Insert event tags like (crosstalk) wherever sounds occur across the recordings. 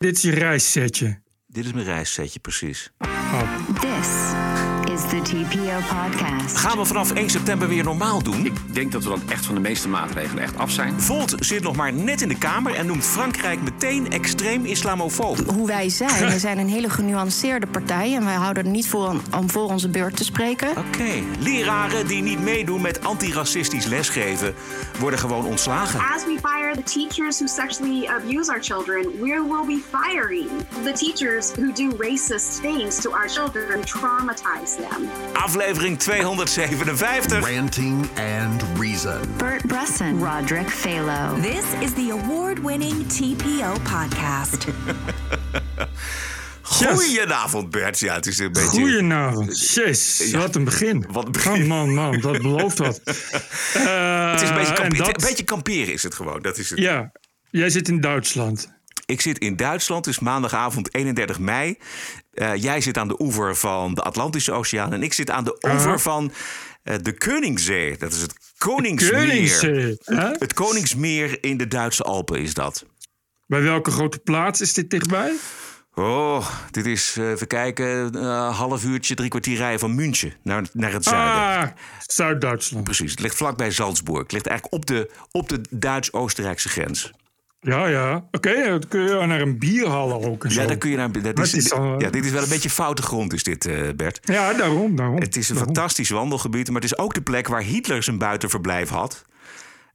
Dit is je reissetje. Dit is mijn reissetje, precies. Oh. This is the TPO podcast. Gaan we vanaf 1 september weer normaal doen? Ik denk dat we dan echt van de meeste maatregelen echt af zijn. Volt zit nog maar net in de Kamer en noemt Frankrijk meteen extreem islamofoob. hoe wij zijn. We zijn een hele genuanceerde partij en wij houden er niet voor om- om voor onze beurt te spreken. Oké, leraren die niet meedoen met antiracistisch lesgeven worden gewoon ontslagen. As we fire the teachers who sexually abuse our children, we will be firing the teachers who do racist things to our children and traumatize Aflevering 257. Ranting and Reason. Bert Bresson, Roderick Phalo. This is the award winning TPO podcast. (laughs) Goedenavond Bert. Ja, het is een beetje... Goedenavond. Jeez, wat een begin. Wat een begin. Oh, man, man, dat belooft wat. (laughs) Het is een beetje, Eh, dat- beetje kamperen is het gewoon. Dat is het. Ja, jij zit in Duitsland. Ik zit in Duitsland, het is maandagavond 31 mei. Eh, jij zit aan de oever van de Atlantische Oceaan en ik zit aan de oever Aha. van eh, de Koningszee. Dat is het Koningsmeer. Koningszee, hè? Het Koningsmeer in de Duitse Alpen is dat. Bij welke grote plaats is dit dichtbij? Oh, dit is, eh, even kijken, een half uurtje, drie kwartier rijden van München naar, naar het zuiden. Ah, Zuid-Duitsland. Precies, het ligt vlakbij Salzburg. Het ligt eigenlijk op de, op de Duits-Oostenrijkse grens. Ja, ja. Oké, dan kun je naar een bierhal ook. Ja, daar kun je naar. Dat is, is dan, eh, ja, dit is wel een beetje foute grond, is dit, eh, Bert. Ja, daarom, daarom. Het is een daarom. fantastisch wandelgebied, maar het is ook de plek waar Hitler zijn buitenverblijf had.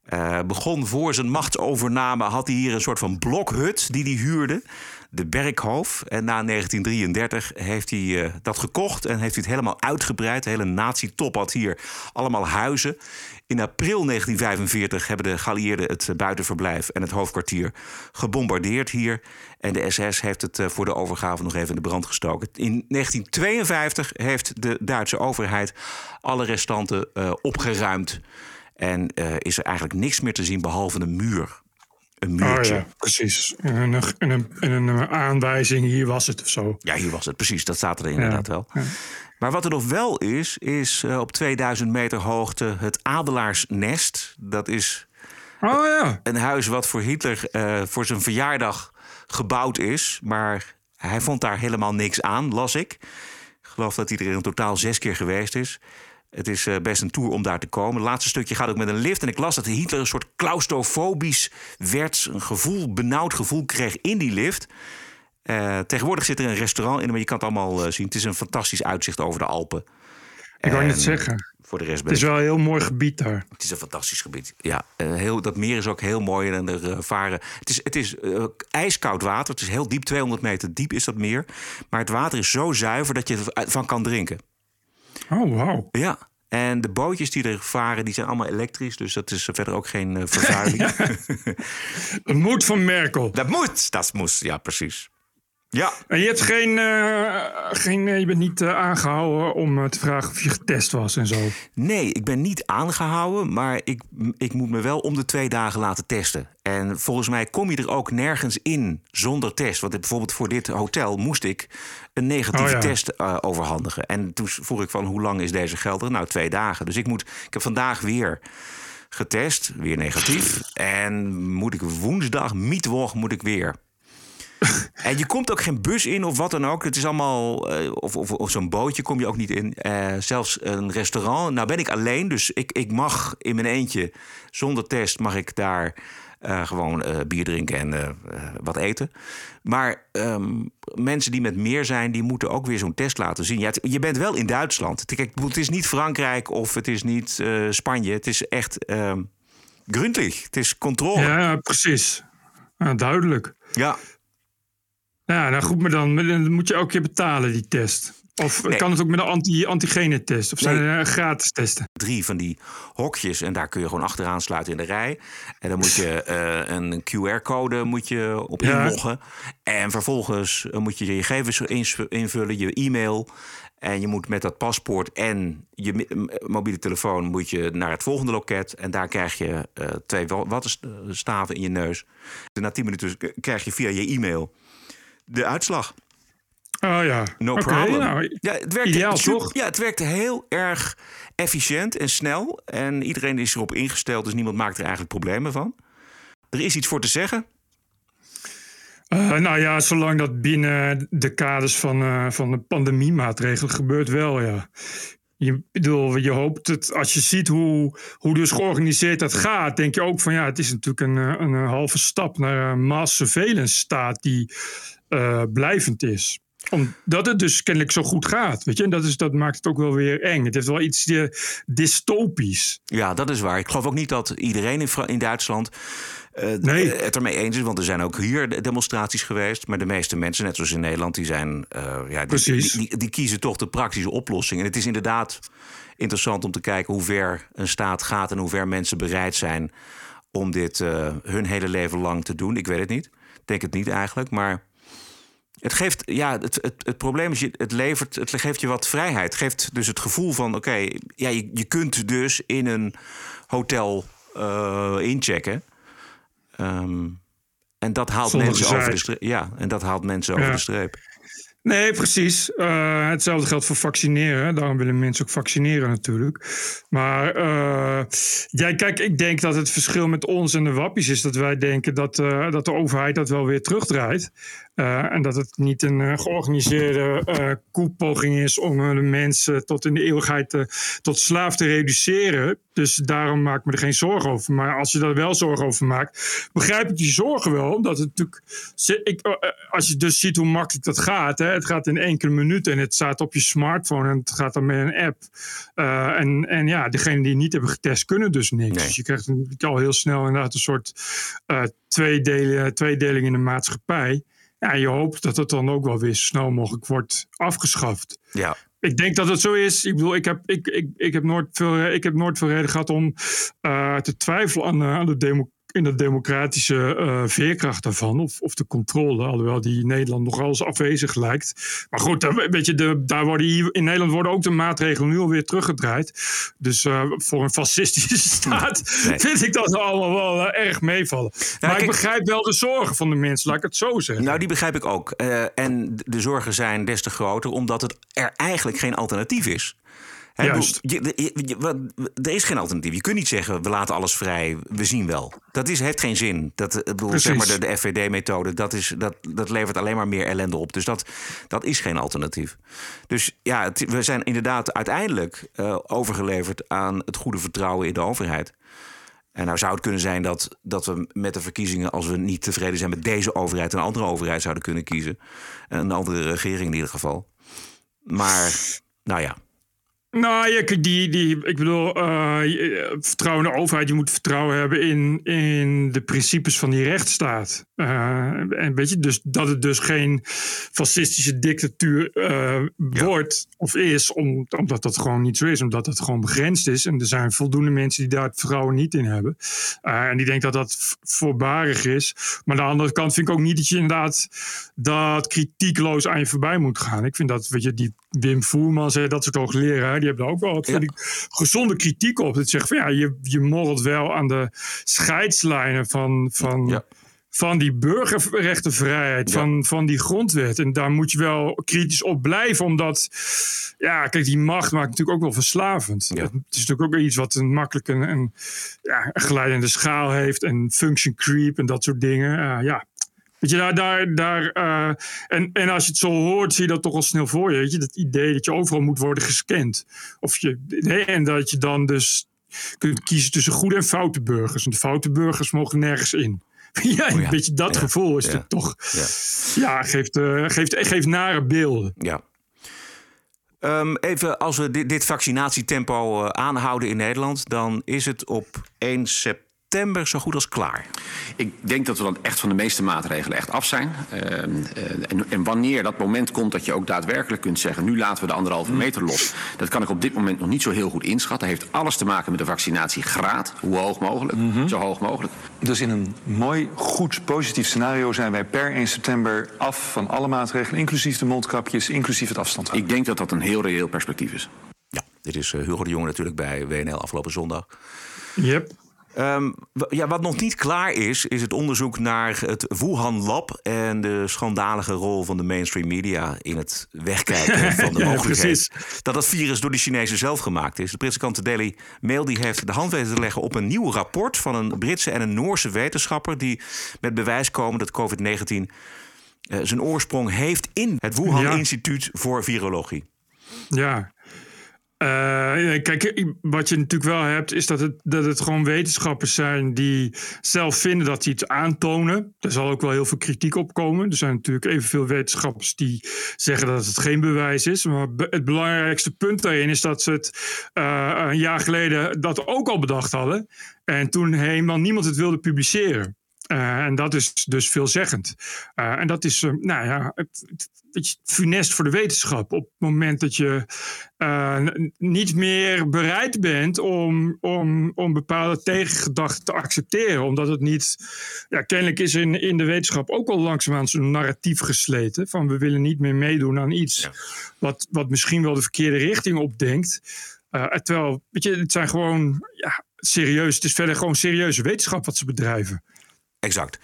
Eh, begon voor zijn machtsovername, had hij hier een soort van blokhut die hij huurde. De Berghof. En na 1933 heeft hij eh, dat gekocht en heeft hij het helemaal uitgebreid. De hele nazi-top had hier allemaal huizen. In april 1945 hebben de geallieerden het eh, buitenverblijf en het hoofdkwartier gebombardeerd hier. En de SS heeft het eh, voor de overgave nog even in de brand gestoken. In 1952 heeft de Duitse overheid alle restanten eh, opgeruimd. En is er eigenlijk niks meer te zien behalve een muur. Een Oh ja, precies. En een, en een, en een aanwijzing, hier was het of zo. Ja, hier was het precies. Dat staat er inderdaad Ja. wel. Maar wat er nog wel is, is eh, op 2000 meter hoogte het Adelaarsnest. Dat is Oh ja. een huis wat voor Hitler eh, voor zijn verjaardag gebouwd is. Maar hij vond daar helemaal niks aan, las ik. Ik geloof dat hij er in totaal zes keer geweest is. Het is eh, best een tour om daar te komen. Het laatste stukje gaat ook met een lift. En ik las dat Hitler een soort claustrofobisch werd. Een gevoel, benauwd gevoel kreeg in die lift. Eh, tegenwoordig zit er een restaurant in, maar je kan het allemaal eh, zien. Het is een fantastisch uitzicht over de Alpen. Ik wou net zeggen. Voor de rest Het is wel een heel mooi gebied daar. het is een fantastisch gebied. Ja, heel, dat meer is ook heel mooi. En er varen. Het is, het is ijskoud water. Het is heel diep, 200 meter diep is dat meer. Maar het water is zo zuiver dat je ervan kan drinken. Oh, wauw. Ja. En de bootjes die er varen, die zijn allemaal elektrisch. Dus dat is verder ook geen eh, vervuiling. (laughs) Het moet van Merkel. Dat moet, dat moet. Ja, precies. Ja, En je hebt geen, eh, geen eh, je bent niet eh, aangehouden om te vragen of je getest was en zo. Nee, ik ben niet aangehouden, maar ik, ik moet me wel om de twee dagen laten testen. En volgens mij kom je er ook nergens in zonder test. Want bijvoorbeeld voor dit hotel moest ik een negatieve Oh ja. test eh, overhandigen. En toen vroeg ik van hoe lang is deze geldig? Nou, twee dagen. Dus ik, moet, ik heb vandaag weer getest, weer negatief. En moet ik woensdag, mietwoch, moet ik weer. (laughs) En je komt ook geen bus in of wat dan ook. Het is allemaal. of of, of zo'n bootje kom je ook niet in. Eh, zelfs een restaurant. Nou ben ik alleen, dus ik, ik mag in mijn eentje zonder test mag ik daar eh, gewoon eh, bier drinken en eh, wat eten. Maar ehm, mensen die met meer zijn, die moeten ook weer zo'n test laten zien. Ja, het- je bent wel in Duitsland. Kijk, het is niet Frankrijk of het is niet Spanje. Het is echt gründlich. Het is controle. Ja, precies. Ja, duidelijk. ja. Ja, nou goed, maar dan, moet je elke keer betalen, die test. Of Nee. kan het ook met een anti- antigene-test? Of zijn Nee. er eh, gratis testen? drie van die hokjes en daar kun je gewoon achteraan sluiten in de rij. En dan moet je (laughs) eh, een QR-code moet je op Ja. inloggen. En vervolgens eh, moet je je gegevens invullen, je e-mail. En je moet met dat paspoort en je mobiele telefoon moet je naar het volgende loket. En daar krijg je eh, twee wa- wattenstaven in je neus. En na tien minuten krijg je via je e-mail de uitslag. Oh ja. No problem. nou, ja, het werkt ideaal, super- toch? Ja, het werkt heel erg efficiënt en snel. En iedereen is erop ingesteld, dus niemand maakt er eigenlijk problemen van. Er is iets voor te zeggen. Uh, nou ja, zolang dat binnen de kaders van, uh, van de pandemiemaatregelen gebeurt wel, ja. Je, bedoel, je hoopt het, als je ziet hoe, hoe dus georganiseerd dat gaat, denk je ook van ja, het is natuurlijk een, een, een halve stap naar een mass surveillance staat die uh, blijvend is omdat het dus kennelijk zo goed gaat. Weet je? En dat, is, dat maakt het ook wel weer eng. Het heeft wel iets uh, dystopisch. Ja, dat is waar. Ik geloof ook niet dat iedereen in, in Duitsland uh, nee. het ermee eens is. Want er zijn ook hier demonstraties geweest. Maar de meeste mensen, net zoals in Nederland, die zijn. Uh, ja, die, die, die, die, kiezen toch de praktische oplossing. En het is inderdaad interessant om te kijken hoe ver een staat gaat en hoe ver mensen bereid zijn om dit uh, hun hele leven lang te doen. Ik weet het niet. Ik denk het niet eigenlijk. Maar het geeft, ja, het, het, het probleem is, het, levert, het geeft je wat vrijheid. Het geeft dus het gevoel van, oké, ja, je, je kunt dus in een hotel uh, inchecken. Um, en dat haalt Zonder mensen over de streep. Ja, en dat haalt mensen over de streep. Nee, precies. Uh, hetzelfde geldt voor vaccineren. Daarom willen mensen ook vaccineren natuurlijk. Maar uh, ja, kijk, ik denk dat het verschil met ons en de wappies is dat wij denken dat, uh, dat de overheid dat wel weer terugdraait. En dat het niet een georganiseerde koepoging is om de mensen tot in de eeuwigheid tot slaaf te reduceren. Dus daarom maak ik me er geen zorgen over. Maar als je daar wel zorgen over maakt, begrijp ik die zorgen wel. Omdat het natuurlijk. Ik, als je dus ziet hoe makkelijk dat gaat. Hè, het gaat in enkele minuten en het staat op je smartphone en het gaat dan met een app. Uh, en, en ja, degenen die niet hebben getest kunnen dus niks. Nee. Dus je krijgt een, al heel snel inderdaad een soort uh, tweedelen, tweedeling in de maatschappij. Ja, je hoopt dat het dan ook wel weer zo snel mogelijk wordt afgeschaft. Ja. Ik denk dat het zo is. Ik bedoel, ik heb, ik, ik, ik heb, nooit, veel, ik heb nooit veel reden gehad om uh, te twijfelen aan, aan de demo, in de democratische uh, veerkracht daarvan. Of, of de controle, alhoewel die in Nederland nogal eens afwezig lijkt. Maar goed, daar, weet je, de, daar worden hier, in Nederland worden ook de maatregelen nu alweer teruggedraaid. Dus uh, voor een fascistische (laughs) staat nee. vind ik dat allemaal wel uh, erg meevallen. Maar kijk, ik begrijp wel de zorgen van de mensen, laat ik het zo zeggen. Nou, die begrijp ik ook. En de zorgen zijn des te groter, omdat het er eigenlijk geen alternatief is. He, Juist. Je, je, je, er is geen alternatief. Je kunt niet zeggen, we laten alles vrij, we zien wel. Dat is, heeft geen zin. Dat, bedoel, zeg maar, de, de FVD-methode, dat, is, dat, dat levert alleen maar meer ellende op. Dus dat, dat is geen alternatief. Dus ja, het, we zijn inderdaad uiteindelijk uh, overgeleverd aan het goede vertrouwen in de overheid. En nou zou het kunnen zijn dat, dat we met de verkiezingen, als we niet tevreden zijn met deze overheid, een andere overheid zouden kunnen kiezen. Een andere regering in ieder geval. Maar, nou ja. Nou, ja, die, die, ik bedoel, uh, vertrouwen in de overheid. Je moet vertrouwen hebben in, in de principes van die rechtsstaat. Uh, en weet je, dus dat het dus geen fascistische dictatuur ja. wordt of is, om, omdat dat gewoon niet zo is, omdat het gewoon begrensd is. En er zijn voldoende mensen die daar het vertrouwen niet in hebben. en die denken dat dat voorbarig is. Maar aan de andere kant vind ik ook niet dat je inderdaad dat kritiekloos aan je voorbij moet gaan. Ik vind dat, weet je, die Wim Voerman zei dat soort hoogleraren, die hebben daar ook wel wat ja. gezonde kritiek op. Dat zegt van ja, je, je morrelt wel aan de scheidslijnen van, van, ja. Van die burgerrechtenvrijheid, Ja. van, van die grondwet. En daar moet je wel kritisch op blijven, omdat ja, kijk, die macht maakt natuurlijk ook wel verslavend. Ja. Het is natuurlijk ook iets wat een makkelijk een, een, ja, een glijdende schaal heeft en function creep en dat soort dingen. Uh, ja, Weet je, daar, daar, daar uh, en, en als je het zo hoort, zie je dat toch al snel voor je. Weet je, dat idee dat je overal moet worden gescand. Of je, nee, en dat je dan dus kunt kiezen tussen goede en foute burgers. En de foute burgers mogen nergens in. (laughs) Ja, een Oh ja. beetje dat Ja. gevoel is het toch. Ja. Ja, geeft, uh, geeft, geeft nare beelden. Ja. Um, even, als we dit, dit vaccinatietempo uh, aanhouden in Nederland, dan is het op 1 september zo goed als klaar. Ik denk dat we dan echt van de meeste maatregelen echt af zijn. Uh, en, en, wanneer dat moment komt dat je ook daadwerkelijk kunt zeggen... nu laten we de anderhalve meter los. Dat kan ik op dit moment nog niet zo heel goed inschatten. Dat heeft alles te maken met de vaccinatiegraad. Hoe hoog mogelijk, mm -hmm. zo hoog mogelijk. Dus in een mooi, goed, positief scenario... zijn wij per 1 september af van alle maatregelen... inclusief de mondkapjes, inclusief het afstand Ik denk dat dat een heel reëel perspectief is. Ja, dit is uh, Hugo de Jonge natuurlijk bij WNL afgelopen zondag. Yep. Ehm, ja, wat nog niet klaar is, is het onderzoek naar het Wuhan Lab en de schandalige rol van de mainstream media in het wegkijken (laughs) van de Ja, mogelijkheid dat dat virus door de Chinezen zelf gemaakt is. De Britse krant The Daily Mail die heeft de hand weten te leggen op een nieuw rapport van een Britse en een Noorse wetenschapper die met bewijs komen dat COVID-19 eh, zijn oorsprong heeft in het Wuhan Ja. Instituut voor Virologie. Ja. Eh, kijk, wat je natuurlijk wel hebt, is dat het, dat het gewoon wetenschappers zijn die zelf vinden dat ze iets aantonen. Er zal ook wel heel veel kritiek op komen. Er zijn natuurlijk evenveel wetenschappers die zeggen dat het geen bewijs is. Maar het belangrijkste punt daarin is dat ze het eh, een jaar geleden dat ook al bedacht hadden. En toen helemaal niemand het wilde publiceren. Eh, en dat is dus veelzeggend. Eh, en dat is, eh, nou ja, het, het, funest voor de wetenschap. Op het moment dat je niet meer bereid bent om, om, om bepaalde tegengedachten te accepteren. Omdat het niet. Ja, kennelijk is in, in de wetenschap ook al langzaamaan zo'n narratief gesleten. Van we willen niet meer meedoen aan iets. Wat, wat misschien wel de verkeerde richting opdenkt. Terwijl, weet je, het zijn gewoon ja, serieus. Het is verder gewoon serieuze wetenschap wat ze bedrijven. Exact.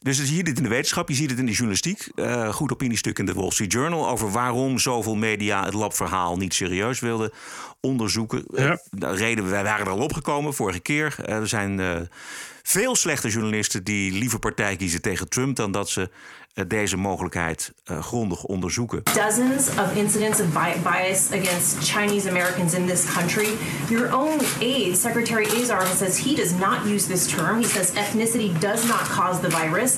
Dus je ziet het in de wetenschap, je ziet het in de journalistiek. Eh, goed opiniestuk in de Wall Street Journal over waarom zoveel media het labverhaal niet serieus wilden onderzoeken. Eh, de reden, wij waren er al opgekomen vorige keer. Eh, er zijn veel slechte journalisten die liever partij kiezen tegen Trump dan dat ze deze mogelijkheid eh, grondig onderzoeken. dozens of incidents of bias against Chinese Americans in this country. Your own aide, Secretary Azar, says he does not use this term. He says ethnicity does not cause the virus.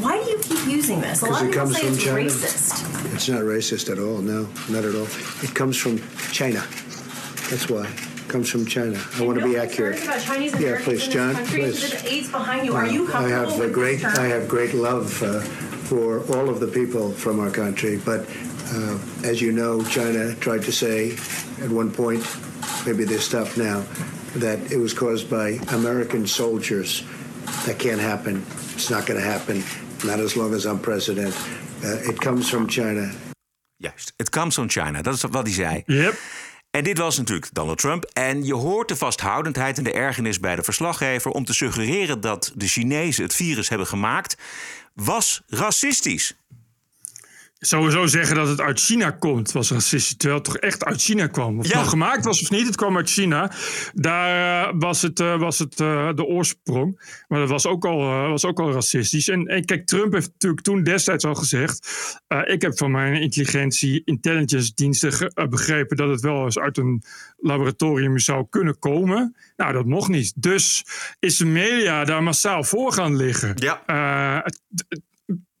Why do you keep using this? A lot of it people say it's China. racist. It's not racist at all. No, not at all. It comes from China. That's why. It comes from China. I want to be accurate. About Chinese Yeah, please, in John. this country. Please. The aides behind you. Are Uh, you I have a with great, this term? I have great love uh, for all of the people from our country. But uh, as you know, China tried to say at one point, maybe they stopped now, that it was caused by American soldiers. That can't happen. It's not going to happen. Not as long as I'm president. Uh, it comes from China. Juist, it comes from China. Dat is wat hij zei. Yep. En dit was natuurlijk Donald Trump. En je hoort de vasthoudendheid en de ergernis bij de verslaggever om te suggereren dat de Chinezen het virus hebben gemaakt, was racistisch. Sowieso zeggen dat het uit China komt, was racistisch. Terwijl het toch echt uit China kwam. Of het nou gemaakt was of niet, het kwam uit China. Daar eh, was het, eh, was het eh, de oorsprong. Maar dat was ook al, was ook al racistisch. En, en kijk, Trump heeft natuurlijk toen destijds al gezegd... ik heb van mijn intelligentie, intelligence diensten begrepen... dat het wel eens uit een laboratorium zou kunnen komen. Nou, dat mocht niet. Dus is de media daar massaal voor gaan liggen. Ja.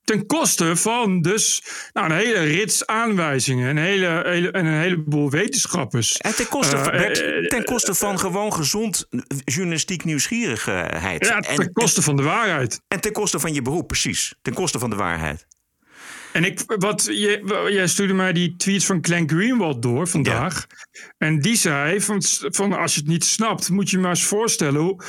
Ten koste van dus nou, een hele rits aanwijzingen. Een, hele, hele, en een heleboel wetenschappers. En ten koste, van, Eh, Bert, eh, ten koste van gewoon gezond journalistiek nieuwsgierigheid. Ja, en, ten koste van de waarheid. en ten koste van je beroep, precies. Ten koste van de waarheid. En ik, wat, je, jij stuurde mij die tweets van Glenn Greenwald door vandaag. En die zei: van, van als je het niet snapt, moet je je maar eens voorstellen hoe.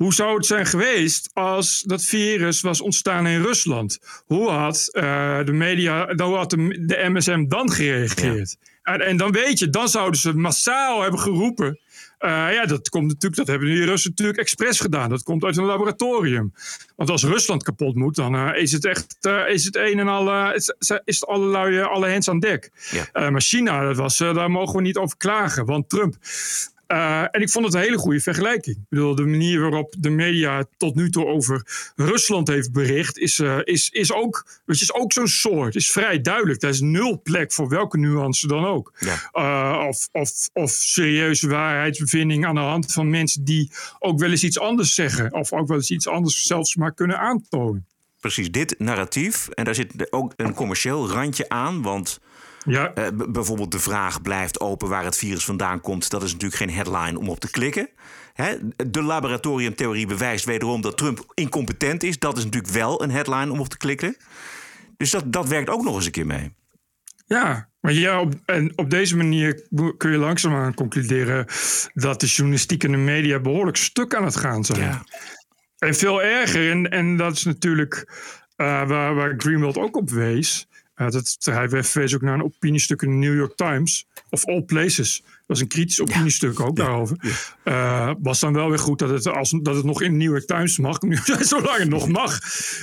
Hoe zou het zijn geweest als dat virus was ontstaan in Rusland? Hoe had eh, de media, hoe had de, de MSM dan gereageerd? En, en dan weet je, dan zouden ze massaal hebben geroepen. eh, ja, dat komt natuurlijk, dat hebben die Russen natuurlijk expres gedaan. Dat komt uit een laboratorium. Want als Rusland kapot moet, dan eh, is het echt is het een en al, is, is het allerlei, alle hens aan dek. Ja. Maar China, dat was, daar mogen we niet over klagen, want Trump. Eh, en ik vond het een hele goede vergelijking. Ik bedoel, de manier waarop de media tot nu toe over Rusland heeft bericht, is, eh, is, is ook, het is ook zo'n soort. is vrij duidelijk. Daar is nul plek voor welke nuance dan ook. Ja. Eh, of, of, of serieuze waarheidsbevinding aan de hand van mensen die ook wel eens iets anders zeggen. Of ook wel eens iets anders zelfs maar kunnen aantonen. Precies, dit narratief. En daar zit ook een commercieel randje aan. Want Ja, eh, bijvoorbeeld de vraag blijft open waar het virus vandaan komt. Dat is natuurlijk geen headline om op te klikken. Hè, de laboratoriumtheorie bewijst wederom dat Trump incompetent is. Dat is natuurlijk wel een headline om op te klikken. Dus dat, dat werkt ook nog eens een keer mee. Ja, maar ja, op, en op deze manier kun je langzaamaan concluderen dat de journalistiek en de media behoorlijk stuk aan het gaan zijn. Ja. En veel erger, en, en dat is natuurlijk eh, waar, waar Greenwald ook op wees. Dat, hij verwees ook naar een opiniestuk in de New York Times. Of All Places. Dat was een kritisch opiniestuk ook daarover. Uh, was dan wel weer goed dat het, als, dat het nog in de New York Times mag. (laughs) Nu, zolang het nog mag.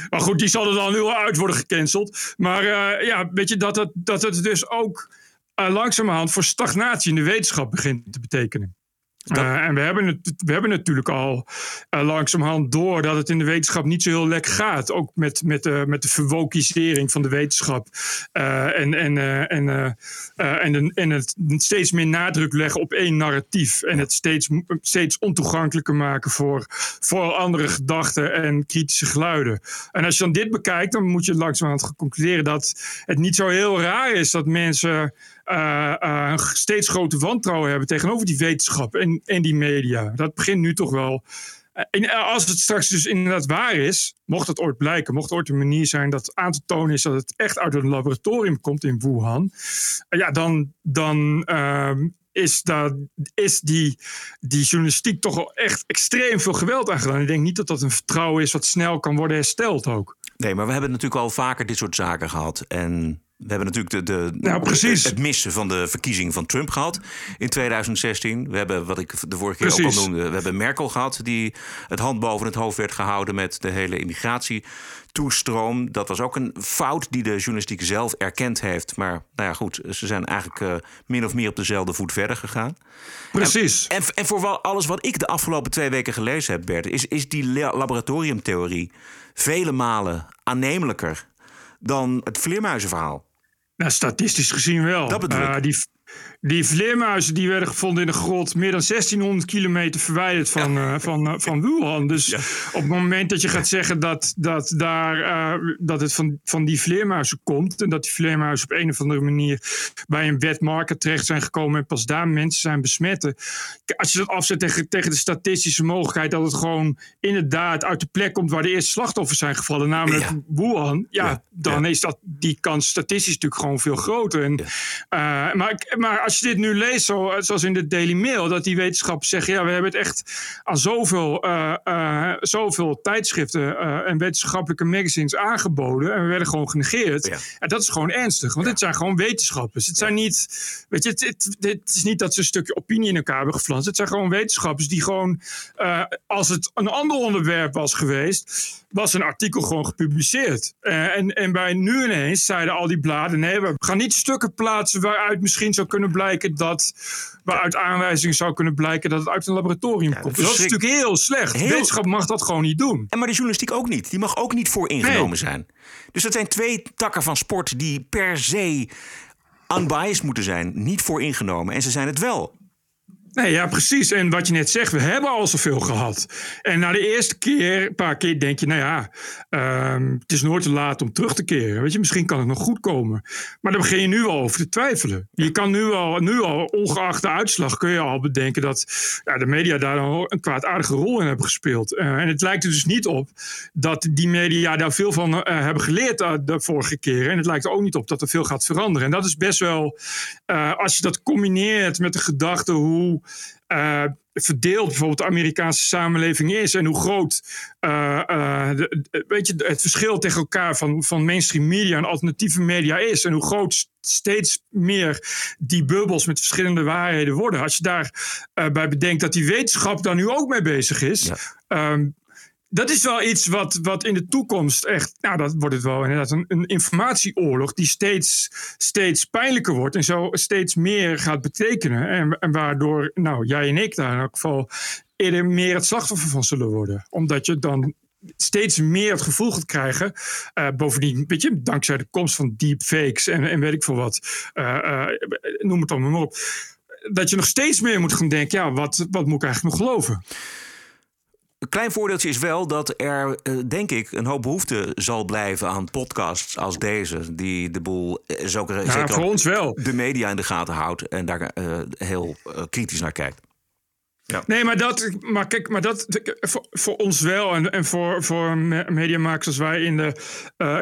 Maar goed, die zal er dan nu al uit worden gecanceld. Maar uh, ja, weet je, dat het, dat het dus ook langzamerhand voor stagnatie in de wetenschap begint te betekenen. Uh, en we hebben, het, we hebben natuurlijk al uh, langzamerhand door dat het in de wetenschap niet zo heel lekker gaat. Ook met, met, de, met de verwokisering van de wetenschap. Uh, en, en, en, en, en het steeds meer nadruk leggen op één narratief. En het steeds, steeds ontoegankelijker maken voor, voor andere gedachten en kritische geluiden. En als je dan dit bekijkt, dan moet je langzamerhand concluderen dat het niet zo heel raar is dat mensen uh, uh, steeds groter wantrouwen hebben tegenover die wetenschap en, en die media. Dat begint nu toch wel. En als het straks dus inderdaad waar is, mocht het ooit blijken, mocht ooit een manier zijn dat aan te tonen is dat het echt uit een laboratorium komt in Wuhan, ja, dan, dan uh, is, dat, is die, die journalistiek toch wel echt extreem veel geweld aangedaan. Ik denk niet dat dat een vertrouwen is wat snel kan worden hersteld ook. Nee, maar we hebben natuurlijk al vaker dit soort zaken gehad. En we hebben natuurlijk de, de, nou, precies. het missen van de verkiezing van Trump gehad in 2016. We hebben, wat ik de vorige keer precies. ook al noemde, we hebben Merkel gehad... die het hand boven het hoofd werd gehouden met de hele immigratietoestroom. Dat was ook een fout die de journalistiek zelf erkend heeft. Maar nou ja, goed, ze zijn eigenlijk uh, min of meer op dezelfde voet verder gegaan. Precies. En, en, en voor alles wat ik de afgelopen twee weken gelezen heb, Bert... is, is die laboratoriumtheorie vele malen aannemelijker dan het vleermuizenverhaal. Nou, statistisch gezien wel. Dat bedoel ik. Uh, die, die vleermuizen die werden gevonden in de grot meer dan 1600 kilometer verwijderd van, ja. uh, van, uh, van Wuhan. Dus ja. op het moment dat je gaat zeggen dat, dat, daar, uh, dat het van, van die vleermuizen komt. En dat die vleermuizen op een of andere manier bij een wetmarker terecht zijn gekomen. En pas daar mensen zijn besmetten. Als je dat afzet tegen, tegen de statistische mogelijkheid dat het gewoon inderdaad uit de plek komt waar de eerste slachtoffers zijn gevallen. Namelijk ja. Wuhan. Ja, dan is dat, die kans statistisch natuurlijk gewoon veel groter. En, maar, maar als je dit nu leest, zo, zoals in de Daily Mail, dat die wetenschappers zeggen: ja, we hebben het echt aan zoveel, uh, uh, zoveel tijdschriften uh, en wetenschappelijke magazines aangeboden en we werden gewoon genegeerd. Ja. En dat is gewoon ernstig, want ja. dit zijn gewoon wetenschappers. Het zijn niet, weet je, het, het, het, is niet dat ze een stukje opinie in elkaar hebben geflanst. Het zijn gewoon wetenschappers die gewoon, als het een ander onderwerp was geweest, was een artikel gewoon gepubliceerd. en, en bij nu ineens zeiden al die bladen: nee, we gaan niet stukken plaatsen waaruit misschien zou kunnen blijken dat. waaruit aanwijzingen zou kunnen blijken dat het uit een laboratorium ja, komt. Dus dat is natuurlijk heel slecht. Heel... Wetenschap mag dat gewoon niet doen. En maar de journalistiek ook niet. Die mag ook niet voor ingenomen nee. zijn. Dus dat zijn twee takken van sport die per se unbiased moeten zijn. Niet voor ingenomen. En ze zijn het wel. Nee, ja, precies. En wat je net zegt, we hebben al zoveel gehad. En na de eerste keer, een paar keer, denk je, nou ja, um, het is nooit te laat om terug te keren. Weet je, misschien kan het nog goed komen. Maar dan begin je nu al over te twijfelen. Je kan nu al, nu al, ongeacht de uitslag, kun je al bedenken dat ja, de media daar al een kwaadaardige rol in hebben gespeeld. Uh, en het lijkt er dus niet op dat die media daar veel van uh, hebben geleerd uh, de vorige keer. En het lijkt er ook niet op dat er veel gaat veranderen. En dat is best wel, als je dat combineert met de gedachte hoe uh, verdeeld bijvoorbeeld de Amerikaanse samenleving is en hoe groot uh, uh, de, weet je, het verschil tegen elkaar van, van mainstream media en alternatieve media is en hoe groot steeds meer die bubbels met verschillende waarheden worden. Als je daarbij bij bedenkt dat die wetenschap daar nu ook mee bezig is. Ja. Um, dat is wel iets wat, wat in de toekomst echt, nou dat wordt het wel inderdaad een, een informatieoorlog die steeds, steeds pijnlijker wordt en zo steeds meer gaat betekenen. En, en waardoor, nou jij en ik daar in elk geval eerder meer het slachtoffer van zullen worden. Omdat je dan steeds meer het gevoel gaat krijgen. Uh, bovendien, weet je, dankzij de komst van deepfakes en, en weet ik veel wat, uh, uh, noem het allemaal maar op. Dat je nog steeds meer moet gaan denken, ja, wat, wat moet ik eigenlijk nog geloven? Een klein voordeeltje is wel dat er, uh, denk ik, een hoop behoefte zal blijven aan podcasts als deze. Die de boel, uh, zo, ja, zeker voor ons wel. de media in de gaten houdt en daar uh, heel kritisch naar kijkt. Ja. Nee, maar dat, maar kijk, maar dat voor, voor ons wel en, en voor, voor mediamakers als wij in de,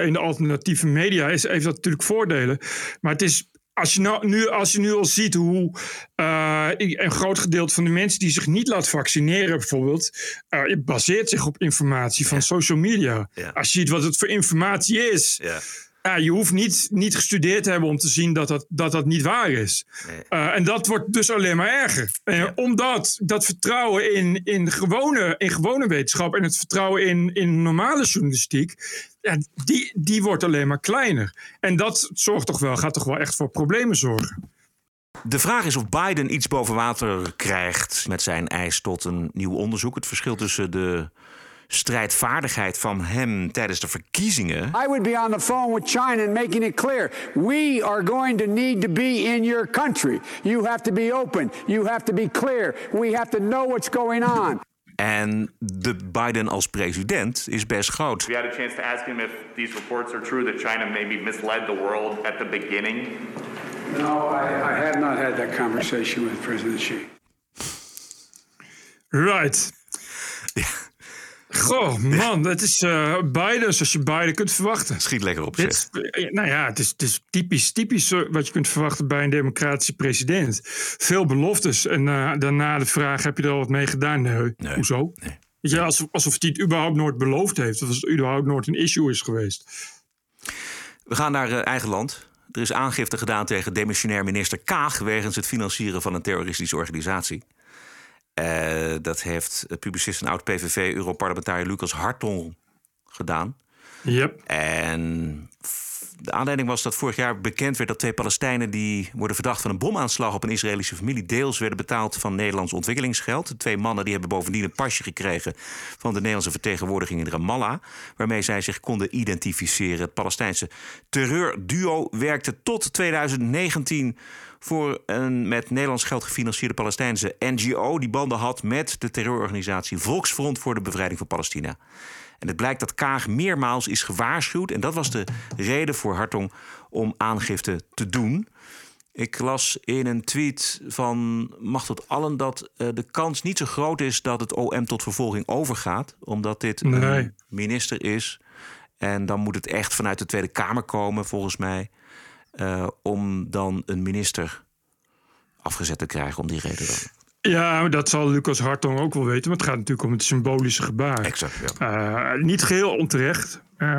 in de alternatieve media is, heeft dat natuurlijk voordelen. Maar het is als je, nou, nu, als je nu al ziet hoe uh, een groot gedeelte van de mensen die zich niet laat vaccineren, bijvoorbeeld, uh, baseert zich op informatie van social media. Ja. Als je ziet wat het voor informatie is. Ja. ja, je hoeft niet, niet gestudeerd te hebben om te zien dat dat, dat, dat niet waar is. En dat wordt dus alleen maar erger. Omdat dat vertrouwen in, in, gewone, in gewone wetenschap en het vertrouwen in, in normale journalistiek, ja, die, die wordt alleen maar kleiner. En dat zorgt toch wel, gaat toch wel echt voor problemen zorgen. De vraag is of Biden iets boven water krijgt met zijn eis tot een nieuw onderzoek. Het verschil tussen de strijdvaardigheid van hem tijdens de verkiezingen. I would be on the phone with China and making it clear we are going to need to be in your country. You have to be open. You have to be clear. We have to know what's going on. En de Biden als president is best groot. We had a chance to ask him if these reports are true that China maybe misled the world at the beginning. No, I, I have not had that conversation with President Xi. Right. Ja. Goh, man, dat is uh, Biden zoals je Biden kunt verwachten. Schiet lekker op, Dit, zeg. eh, Nou ja, het is, het is typisch, typisch eh, wat je kunt verwachten bij een democratische president. Veel beloftes en uh, daarna de vraag, heb je er al wat mee gedaan? Nee, nee. hoezo? Nee. Weet je, alsof, alsof hij het überhaupt nooit beloofd heeft. Of als het überhaupt nooit een issue is geweest. We gaan naar uh, eigen land. Er is aangifte gedaan tegen demissionair minister Kaag... wegens het financieren van een terroristische organisatie. Uh, dat heeft publicist en oud-PVV-europarlementariër Lucas Hartong gedaan. Yep. En de aanleiding was dat vorig jaar bekend werd dat twee Palestijnen... die worden verdacht van een bomaanslag op een Israëlische familie... deels werden betaald van Nederlands ontwikkelingsgeld. De twee mannen die hebben bovendien een pasje gekregen... van de Nederlandse vertegenwoordiging in Ramallah... waarmee zij zich konden identificeren. Het Palestijnse terreurduo werkte tot 2019 voor een met Nederlands geld gefinancierde Palestijnse NGO... die banden had met de terreurorganisatie Volksfront voor de Bevrijding van Palestina. En het blijkt dat Kaag meermaals is gewaarschuwd. En dat was de reden voor Hartong om aangifte te doen. Ik las in een tweet van Machtot Allen dat uh, de kans niet zo groot is dat het OM tot vervolging overgaat. Omdat dit nee. een minister is. En dan moet het echt vanuit de Tweede Kamer komen, volgens mij. Uh, om dan een minister afgezet te krijgen om die reden dan. Ja, dat zal Lucas Hartong ook wel weten. Maar het gaat natuurlijk om het symbolische gebaar. Exact, ja. uh, niet geheel onterecht. Uh,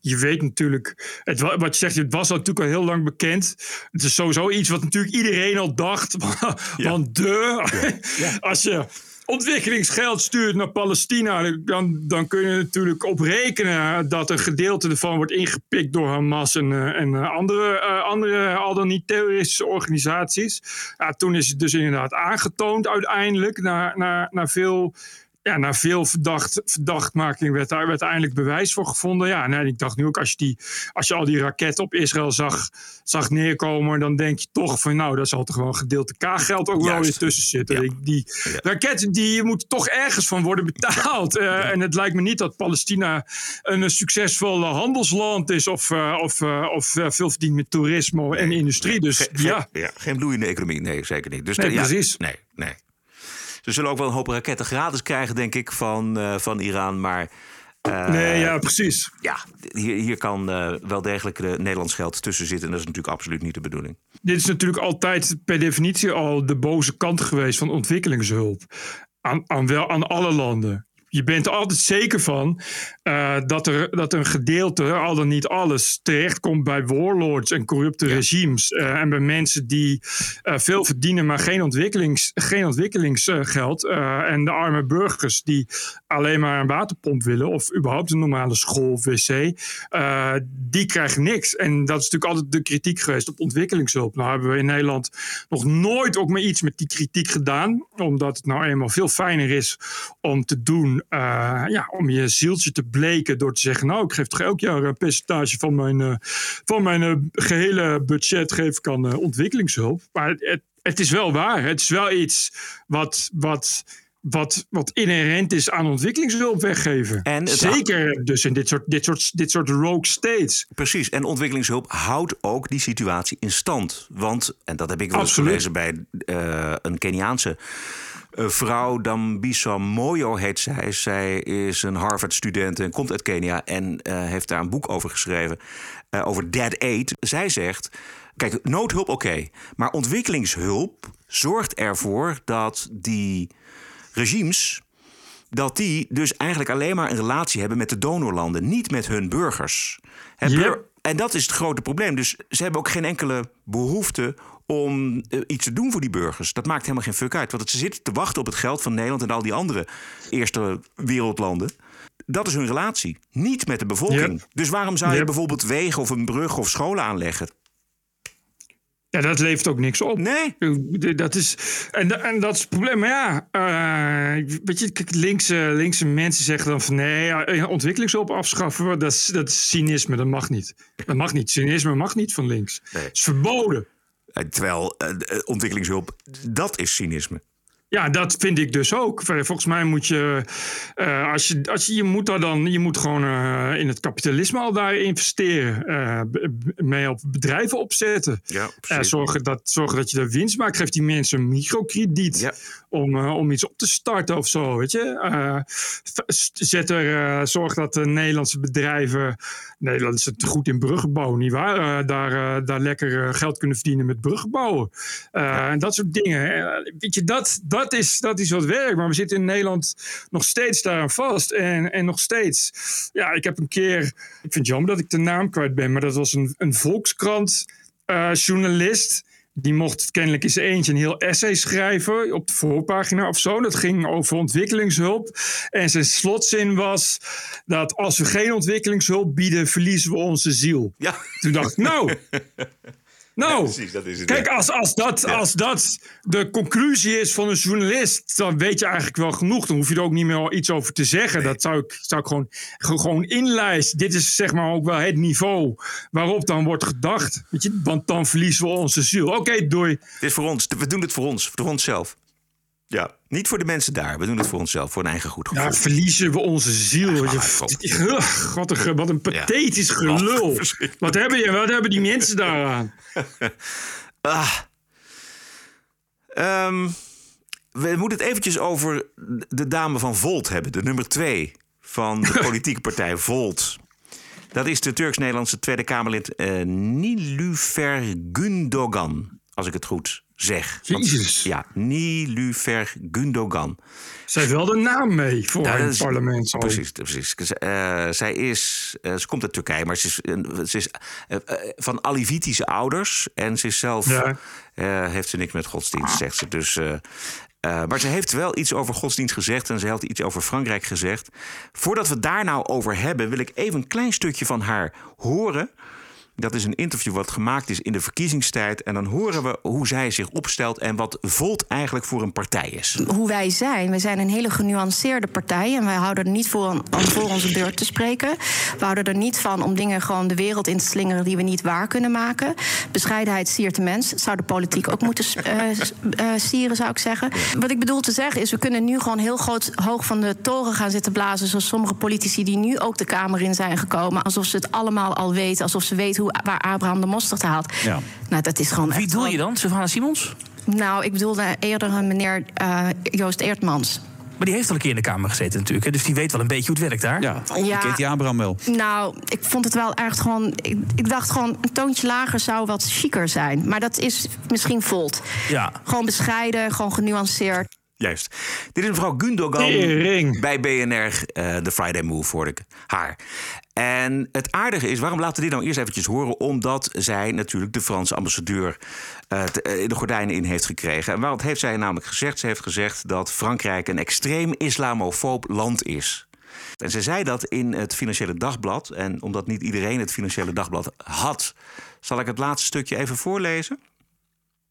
je weet natuurlijk, het, wat je zegt, het was natuurlijk al heel lang bekend. Het is sowieso iets wat natuurlijk iedereen al dacht. (laughs) Ja. Want de. Ja. (laughs) als je ontwikkelingsgeld stuurt naar Palestina, dan, dan kun je natuurlijk op rekenen dat een gedeelte ervan wordt ingepikt door Hamas en, uh, en uh, andere, uh, andere al dan niet terroristische organisaties. Ja, toen is het dus inderdaad aangetoond uiteindelijk, na, na, na veel ja, na veel verdacht, verdachtmaking werd daar uiteindelijk bewijs voor gevonden. Ja, nee, ik dacht nu ook, als je, die, als je al die raketten op Israël zag, zag neerkomen, dan denk je toch van, nou, daar zal toch gewoon gedeelte K-geld ook wel weer tussen zitten. Ja. Die ja. raketten, die moeten toch ergens van worden betaald. Uh, ja. En het lijkt me niet dat Palestina een succesvol handelsland is of, uh, of, uh, of veel verdient met toerisme en industrie. Dus ge, ja. Ge, geen bloeiende economie, nee, zeker niet. Dus nee, precies. Nee, nee. Ze zullen ook wel een hoop raketten gratis krijgen, denk ik, van, uh, van Iran. Maar. Uh, nee, ja, precies. Ja, hier, hier kan uh, wel degelijk de Nederlands geld tussen zitten. En dat is natuurlijk absoluut niet de bedoeling. Dit is natuurlijk altijd per definitie al de boze kant geweest van ontwikkelingshulp. Aan, aan, wel, aan alle landen. Je bent er altijd zeker van uh, dat, er, dat een gedeelte, al dan niet alles, terechtkomt bij warlords en corrupte ja. regimes. Uh, en bij mensen die uh, veel verdienen, maar geen, ontwikkelings, geen ontwikkelingsgeld. en de arme burgers die alleen maar een waterpomp willen, of überhaupt een normale school of wc, die krijgen niks. En dat is natuurlijk altijd de kritiek geweest op ontwikkelingshulp. Nou hebben we in Nederland nog nooit ook maar iets met die kritiek gedaan, omdat het nou eenmaal veel fijner is om te doen. Uh, ja, om je zieltje te bleken door te zeggen: Nou, ik geef toch elk jaar een percentage van mijn, uh, van mijn gehele budget geef ik aan ontwikkelingshulp. Maar het, het is wel waar. Het is wel iets wat. wat wat, wat inherent is aan ontwikkelingshulp weggeven. En Zeker dus in dit soort, dit, soort, dit soort rogue states. Precies, en ontwikkelingshulp houdt ook die situatie in stand. Want, en dat heb ik wel eens gelezen bij uh, een Keniaanse uh, vrouw, Dambisa Moyo heet zij. Zij is een Harvard-student en komt uit Kenia en uh, heeft daar een boek over geschreven. over dead aid. Zij zegt. Kijk, noodhulp oké, okay, maar ontwikkelingshulp zorgt ervoor dat die regimes dat die dus eigenlijk alleen maar een relatie hebben met de donorlanden, niet met hun burgers. Yep. En dat is het grote probleem. Dus ze hebben ook geen enkele behoefte om eh, iets te doen voor die burgers. Dat maakt helemaal geen fuck uit. Want ze zitten te wachten op het geld van Nederland en al die andere eerste wereldlanden. Dat is hun relatie, niet met de bevolking. Dus waarom zou je Yep. bijvoorbeeld wegen of een brug of scholen aanleggen? Ja, dat levert ook niks op. Nee. Dat is, en, en dat is het probleem. Maar ja, eh, weet je, kijk, linkse, linkse mensen zeggen dan van nee, eh, ontwikkelingshulp afschaffen, dat is, dat is cynisme, dat mag niet. Dat mag niet. Cynisme mag niet van links. Het is verboden. Eh, Terwijl ontwikkelingshulp, dat is cynisme. Ja, dat vind ik dus ook. Volgens mij moet je, eh, als je, als je, je moet daar dan, je moet gewoon eh, in het kapitalisme al daar investeren, eh, mee op bedrijven opzetten. Ja, zorgen, dat, zorgen dat je daar winst maakt. Geef die mensen een microkrediet om, om iets op te starten of zo. Weet je? Zet er, zorg dat de Nederlandse bedrijven. Nederland is het goed in bruggenbouw, nietwaar? Daar, daar lekker geld kunnen verdienen met bruggenbouwen. En dat soort dingen. Weet je, dat, dat, is, dat is wat werkt. Maar we zitten in Nederland nog steeds daaraan vast. En, en nog steeds. Ja, ik heb een keer. Ik vind het jammer dat ik de naam kwijt ben. Maar dat was een, een Volkskrant eh, journalist. Die mocht kennelijk zijn eentje een heel essay schrijven op de voorpagina of zo. Dat ging over ontwikkelingshulp. En zijn slotzin was dat als we geen ontwikkelingshulp bieden, verliezen we onze ziel. Ja. Toen dacht ik, nou, (laughs) nou, precies, dat is het. kijk, als, als, dat, als dat de conclusie is van een journalist, dan weet je eigenlijk wel genoeg. Dan hoef je er ook niet meer iets over te zeggen. Dat zou ik, zou ik gewoon, gewoon inlijsten. Dit is zeg maar ook wel het niveau waarop dan wordt gedacht. Weet je? Want dan verliezen we onze ziel. Oké, doei. Het is voor ons. We doen het voor ons, voor onszelf. Ja, niet voor de mensen daar. We doen het voor onszelf, voor een eigen goed gevoel. Ja, verliezen we onze ziel. (laughs) Wat, een, wat een pathetisch gelul. Wat hebben, je, wat hebben die mensen daaraan? (laughs) Ah. Ehm, we moeten het eventjes over de dame van Volt hebben. De nummer twee van de (laughs) politieke partij Volt. Dat is de Turks-Nederlandse Tweede Kamerlid eh Nilufer Gundogan. Als ik het goed zeg. Jezus. ja, Nilufer Gundogan. Zij heeft wel de naam mee voor het parlement. Precies, precies. Eh, zij is, eh, ze komt uit Turkije, maar ze is, een- ze is eh, van Alivitische ouders. En ze is zelf, Ja. heeft ze niks met godsdienst, zegt ze. Dus, maar ze heeft wel iets over godsdienst gezegd en ze heeft iets over Frankrijk gezegd. Voordat we het daar nou over hebben, wil ik even een klein stukje van haar horen. Dat is een interview wat gemaakt is in de verkiezingstijd. En dan horen we hoe zij zich opstelt en wat Volt eigenlijk voor een partij is. hoe wij zijn. We zijn een hele genuanceerde partij. En wij houden er niet voor om voor onze beurt te spreken. We houden er niet van om dingen gewoon de wereld in te slingeren die we niet waar kunnen maken. Bescheidenheid siert de mens. Zou de politiek ook moeten eh, sieren, zou ik zeggen. Wat ik bedoel te zeggen is, we kunnen nu gewoon heel groot hoog van de toren gaan zitten blazen. Zoals sommige politici die nu ook de Kamer in zijn gekomen. Alsof ze het allemaal al weten. Alsof ze weten hoe, waar Abraham de mosterd haalt. Ja. Nou, dat is gewoon Wie echt doe wel- je dan? Savannah Simons? Nou, ik bedoelde eerder een meneer eh, Joost Eertmans. Maar die heeft al een keer in de Kamer gezeten natuurlijk. hè, Dus die weet wel een beetje hoe het werkt daar. Ja, Ja. kent die Abraham wel. Nou, ik vond het wel echt gewoon. Ik, ik dacht gewoon, een toontje lager zou wat chiquer zijn. Maar dat is misschien Volt. Ja. Gewoon bescheiden, gewoon genuanceerd. Juist. Dit is mevrouw Gundogan bij BNR, eh de Friday Move, hoorde ik haar. En het aardige is, waarom laten we dit nou eerst eventjes horen? Omdat zij natuurlijk de Franse ambassadeur eh, eh, de gordijnen in heeft gekregen. En wat heeft zij namelijk gezegd? Ze heeft gezegd dat Frankrijk een extreem islamofoob land is. En ze zei dat in het Financiële Dagblad. En omdat niet iedereen het Financiële Dagblad had, zal ik het laatste stukje even voorlezen.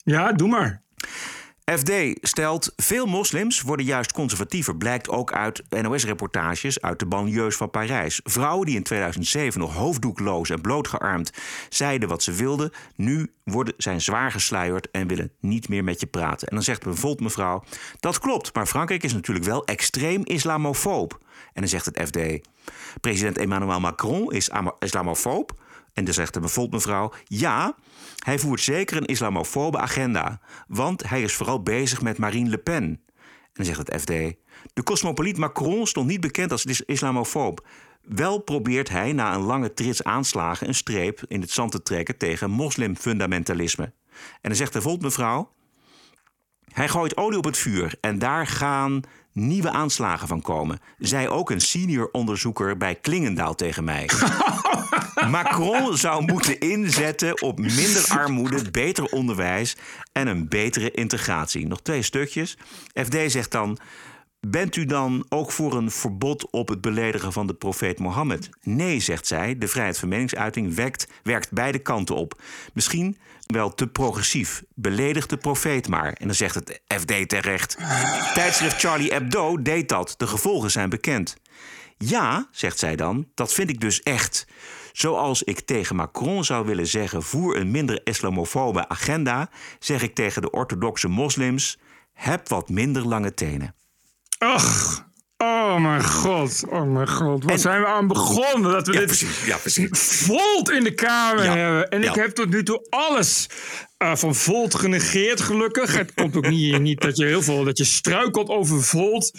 Ja, doe maar. FD stelt, veel moslims worden juist conservatiever. Blijkt ook uit NOS-reportages uit de banlieues van Parijs. Vrouwen die in 2007 nog hoofddoekloos en blootgearmd zeiden wat ze wilden... nu worden, zijn zwaar gesluierd en willen niet meer met je praten. En dan zegt bijvoorbeeld mevrouw, dat klopt... maar Frankrijk is natuurlijk wel extreem islamofoob. En dan zegt het FD, president Emmanuel Macron is islamofoob... En dan zegt de bijvoorbeeld mevrouw: Ja, hij voert zeker een islamofobe agenda. Want hij is vooral bezig met Marine Le Pen. En dan zegt het FD: De cosmopoliet Macron stond niet bekend als is- islamofoob. Wel probeert hij na een lange trits aanslagen een streep in het zand te trekken tegen moslimfundamentalisme. En dan zegt de bijvoorbeeld mevrouw: hij gooit olie op het vuur en daar gaan nieuwe aanslagen van komen. Zij ook een senior onderzoeker bij Klingendaal tegen mij. (laughs) Macron zou moeten inzetten op minder armoede, beter onderwijs en een betere integratie. Nog twee stukjes. FD zegt dan. Bent u dan ook voor een verbod op het beledigen van de profeet Mohammed? Nee, zegt zij. De vrijheid van meningsuiting werkt, beide kanten op. Misschien wel te progressief. Beledig de profeet maar. En dan zegt het FD terecht. Tijdschrift Charlie Hebdo deed dat. De gevolgen zijn bekend. Ja, zegt zij dan, dat vind ik dus echt. Zoals ik tegen Macron zou willen zeggen: voer een minder islamofobe agenda, zeg ik tegen de orthodoxe moslims: heb wat minder lange tenen. Ach, oh mijn god, oh mijn god. Wat zijn we aan begonnen dat we Ja, dit precies, ja, precies. Volt in de Kamer Ja, hebben. En ik heb tot nu toe alles eh, van Volt genegeerd, gelukkig. Het komt ook niet, niet dat je heel veel dat je struikelt over Volt.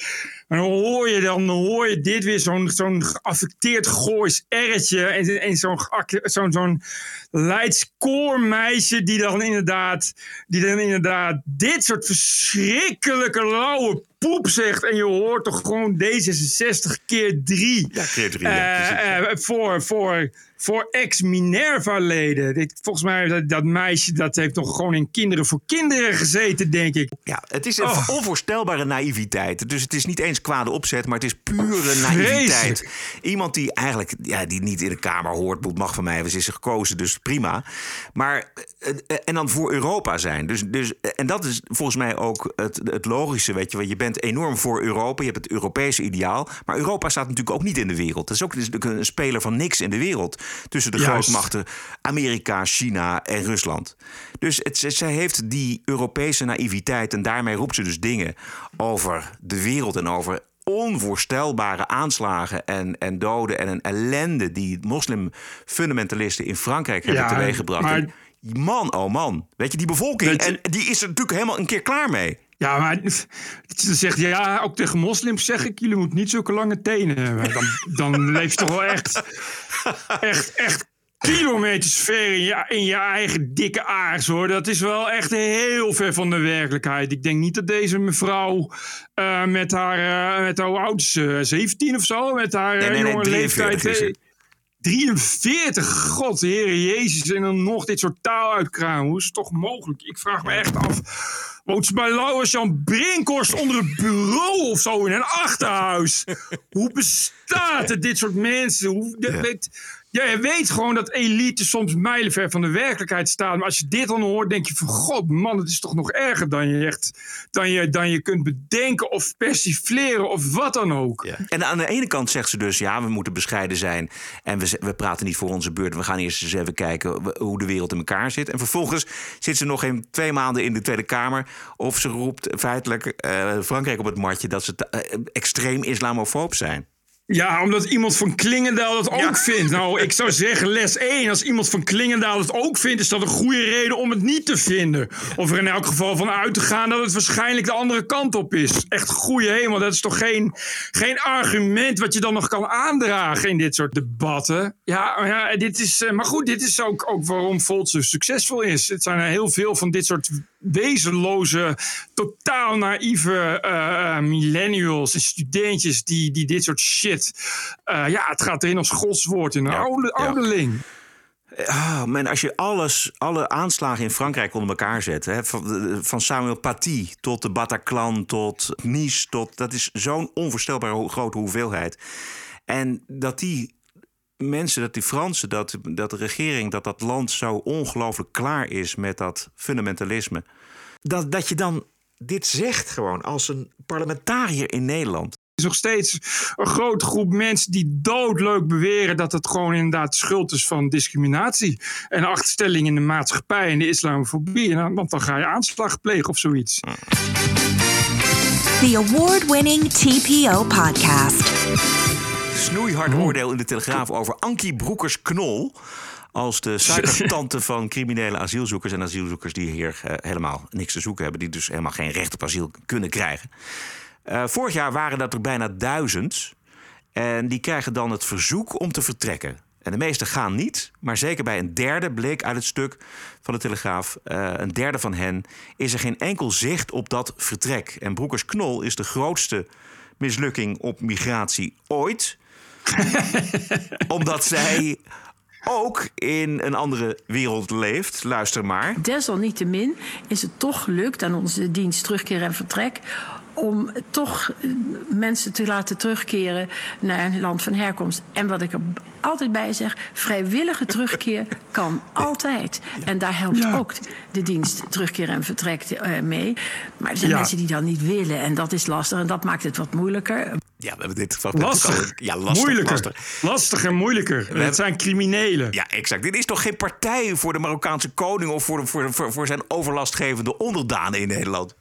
En dan hoor je, dan hoor je dit weer, zo'n zo'n geaffecteerd Goois erretje. En, en zo'n zo'n zo'n Leids koormeisje die dan inderdaad, die dan inderdaad dit soort verschrikkelijke lauwe poep zegt. En je hoort toch gewoon D66 keer drie. Ja, keer drie, ja, Eh, eh, voor, voor, voor ex-Minerva-leden. Volgens mij dat, dat meisje dat heeft nog gewoon in Kinderen voor Kinderen gezeten, denk ik. Ja, het is een Oh. onvoorstelbare naïviteit. Dus het is niet eens kwade opzet, maar het is pure naïviteit. Vreselijk. Iemand die eigenlijk ja, die niet in de Kamer hoort, moet- mag van mij, we is gekozen, dus prima. Maar eh, eh, en dan voor Europa zijn. Dus, dus, en dat is volgens mij ook het, het logische, weet je wel. Je bent enorm voor Europa, je hebt het Europese ideaal. Maar Europa staat natuurlijk ook niet in de wereld. Het is ook het is natuurlijk een speler van niks in de wereld. Tussen de grootmachten Amerika, China en Rusland. Dus het, zij heeft die Europese naïviteit en daarmee roept ze dus dingen over de wereld en over onvoorstelbare aanslagen en, en doden en een ellende die moslimfundamentalisten in Frankrijk hebben Ja, teweeggebracht. maar- Man, oh man. Weet je, die bevolking, je- en die is er natuurlijk helemaal een keer klaar mee. Ja, maar (laughs) ze zegt ja, ook tegen moslims zeg ik, jullie moeten niet zulke lange tenen hebben. Dan, dan (laughs) leef je toch wel echt, echt, echt kilometers ver in je, in je eigen dikke aars hoor. Dat is wel echt heel ver van de werkelijkheid. Ik denk niet dat deze mevrouw eh, met haar, eh, met haar hoe oud is ze? 17 of zo, met haar Nee, eh, nee, jonge 43 leeftijd. Is ze. eh, 43, god, Heere Jezus. En dan nog dit soort taal uitkramen. Hoe is het toch mogelijk? Ik vraag me echt af. Woont ze bij Lauwers Jan Brinkhorst onder het bureau of zo in een achterhuis? Hoe bestaat het, dit soort mensen? Hoe, je je weet gewoon dat elite soms mijlenver van de werkelijkheid staat. Maar als je dit dan hoort, denk je van... God, man, het is toch nog erger dan je, echt, dan je, dan je kunt bedenken of persifleren of wat dan ook. En aan de ene kant zegt ze dus, ja, we moeten bescheiden zijn. En we, we praten niet voor onze beurt. We gaan eerst eens even kijken hoe de wereld in elkaar zit. En vervolgens zit ze nog geen twee maanden in de Tweede Kamer. Of ze roept feitelijk eh, Frankrijk op het matje dat ze eh, extreem islamofoob zijn. Ja, omdat iemand van Klingendaal dat ook vindt. Nou, ik zou zeggen les 1. Als iemand van Klingendaal het ook vindt... is dat een goede reden om het niet te vinden. Of er in elk geval van uit te gaan... dat het waarschijnlijk de andere kant op is. Echt goede hemel. Dat is toch geen, geen argument... wat je dan nog kan aandragen in dit soort debatten. Ja, maar ja dit is, eh, maar goed, dit is ook, ook waarom Volt zo succesvol is. Het zijn er heel veel van dit soort wezenloze... totaal naïeve eh, eh, millennials en studentjes... die, die dit soort shit... eh, ja, het gaat erin als godswoord in een oude, ouderling. Ah, man, als je alles, alle aanslagen in Frankrijk onder elkaar zet... Hè, van, van Samuel Paty tot de Bataclan tot Nice... Tot, dat is zo'n onvoorstelbaar ho- grote hoeveelheid. En dat die mensen, dat die Fransen, dat, dat de regering... dat dat land zo ongelooflijk klaar is met dat fundamentalisme... Dat, dat je dan dit zegt gewoon als een parlementariër in Nederland... Er is nog steeds een grote groep mensen die doodleuk beweren dat het gewoon inderdaad schuld is van discriminatie. En achterstelling in de maatschappij en de islamofobie. En dan- Want dan ga je aanslag plegen of zoiets. The award winning TPO podcast. Snoeihard oordeel in de Telegraaf over Ankie Broekers-Knol... als de (laughs) suikertante van criminele asielzoekers... en asielzoekers die hier eh, helemaal niks te zoeken hebben... die dus helemaal geen recht op asiel kunnen krijgen. Eh, vorig jaar waren dat er bijna duizend... en die krijgen dan het verzoek om te vertrekken. En de meeste gaan niet, maar zeker bij een derde bleek uit het stuk van de Telegraaf... eh, een derde van hen is er geen enkel zicht op dat vertrek. En Broekers-Knol is de grootste mislukking op migratie ooit (laughs) omdat zij ook in een andere wereld leeft. Luister maar. Desalniettemin is het toch gelukt aan onze dienst terugkeer en vertrek om toch mensen te laten terugkeren naar een land van herkomst. En wat ik er altijd bij zeg, vrijwillige terugkeer kan altijd. En daar helpt ook de dienst terugkeer en vertrek eh, mee. Maar er zijn Ja. mensen die dat niet willen en dat is lastig en dat maakt het wat moeilijker. Ja, we hebben dit fragment Lastig. Ja, lastig. moeilijker. lastig. Lastig en moeilijker. hebben- Het zijn criminelen. Ja, exact. Dit is toch geen partij voor de Marokkaanse koning of voor, voor, voor, voor zijn overlastgevende onderdanen in Nederland?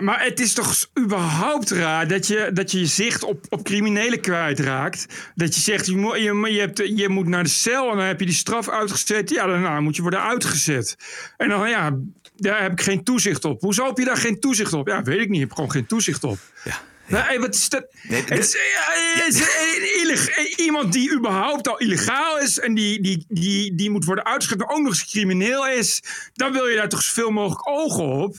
Maar het is toch überhaupt raar dat je dat je, je zicht op, op criminelen kwijtraakt. Dat je zegt, je moet, je, je, hebt, je moet naar de cel en dan heb je die straf uitgezet. Ja, daarna moet je worden uitgezet. En dan, ja, daar heb ik geen toezicht op. Hoezo heb je daar geen toezicht op? Ja, weet ik niet. Ik heb gewoon geen toezicht op. Ja. Nee, wat is dat? Nee, is, ja, is iemand die überhaupt al illegaal is en die, die, die, die moet worden maar ook nog eens crimineel is, dan wil je daar toch zoveel mogelijk ogen op.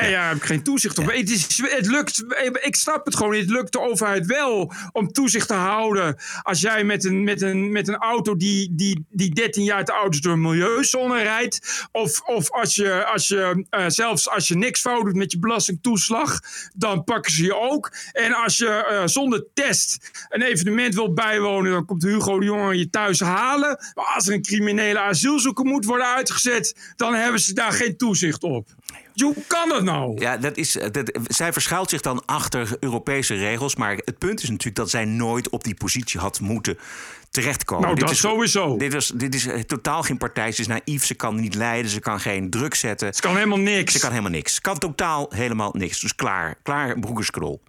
Nee, ja, daar heb ik geen toezicht op. Het, is, het lukt, ik snap het gewoon niet. Het lukt de overheid wel om toezicht te houden. Als jij met een, met een, met een auto die, die, die 13 jaar te oud is door een milieuzone rijdt. Of, of als je, als je eh, zelfs als je niks fout doet met je belastingtoeslag, dan pakken ze je ook. En als je eh, zonder test een evenement wil bijwonen, dan komt Hugo de Jonge je thuis halen. Maar als er een criminele asielzoeker moet worden uitgezet, dan hebben ze daar geen toezicht op. Hoe kan dat nou? Ja, dat is, dat, zij verschuilt zich dan achter Europese regels. Maar het punt is natuurlijk dat zij nooit op die positie had moeten terechtkomen. Nou, Dit dat is, sowieso. Dit, was, dit is eh, totaal geen partij. Ze is naïef, ze kan niet leiden, ze kan geen druk zetten. Ze kan helemaal niks. Ze kan helemaal niks. Ze kan totaal helemaal niks. Dus klaar, klaar broekerskrol.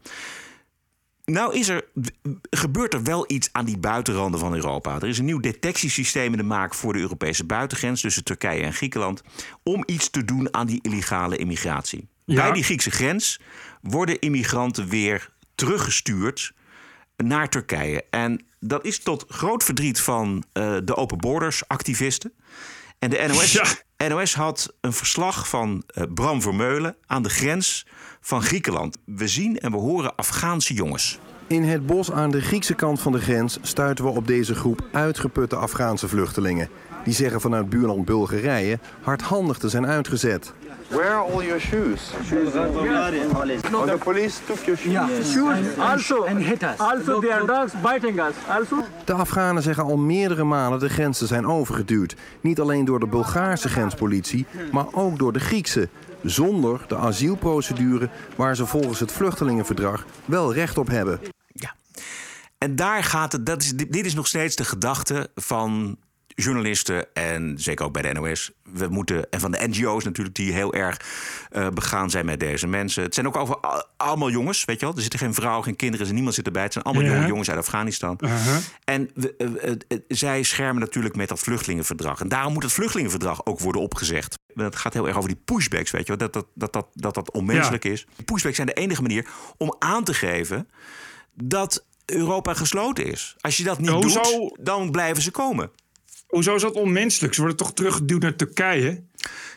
Nou is er, gebeurt er wel iets aan die buitenranden van Europa. Er is een nieuw detectiesysteem in de maak voor de Europese buitengrens tussen Turkije en Griekenland. Om iets te doen aan die illegale immigratie. Ja. Bij die Griekse grens worden immigranten weer teruggestuurd naar Turkije. En dat is tot groot verdriet van eh, de Open Borders activisten. En de NOS, NOS had een verslag van eh, Bram Vermeulen aan de grens van Griekenland. We zien en we horen Afghaanse jongens. In het bos aan de Griekse kant van de grens stuiten we op deze groep uitgeputte Afghaanse vluchtelingen. Die zeggen vanuit buurland Bulgarije hardhandig te zijn uitgezet. Where are all your shoes? Shoes Oh, the police took your shoes. Yeah, shoes also and hit us. Also, they are dogs biting us. Also. De Afghanen zeggen al meerdere malen de grens te zijn overgeduwd. Niet alleen door de Bulgaarse grenspolitie, maar ook door de Griekse. Zonder de asielprocedure waar ze volgens het vluchtelingenverdrag wel recht op hebben. En daar gaat het, dat is, dit is nog steeds de gedachte van journalisten en zeker ook bij de NOS. We moeten, en van de NGO's natuurlijk, die heel erg eh, begaan zijn met deze mensen. Het zijn ook over, al- allemaal jongens, weet je wel. Er zitten geen vrouw, geen kinderen, niemand zit erbij. Het zijn allemaal Ja. jonge jongens uit Afghanistan. Uh-huh. En we, eh, zij schermen natuurlijk met dat vluchtelingenverdrag. En daarom moet het vluchtelingenverdrag ook worden opgezegd. Het gaat heel erg over die pushbacks, weet je wel. Dat dat, dat, dat, dat, dat onmenselijk Ja. is. Die pushbacks zijn de enige manier om aan te geven dat Europa gesloten is. Als je dat niet Hoezo- doet, dan blijven ze komen. Hoezo is dat onmenselijk? Ze worden toch teruggeduwd naar Turkije?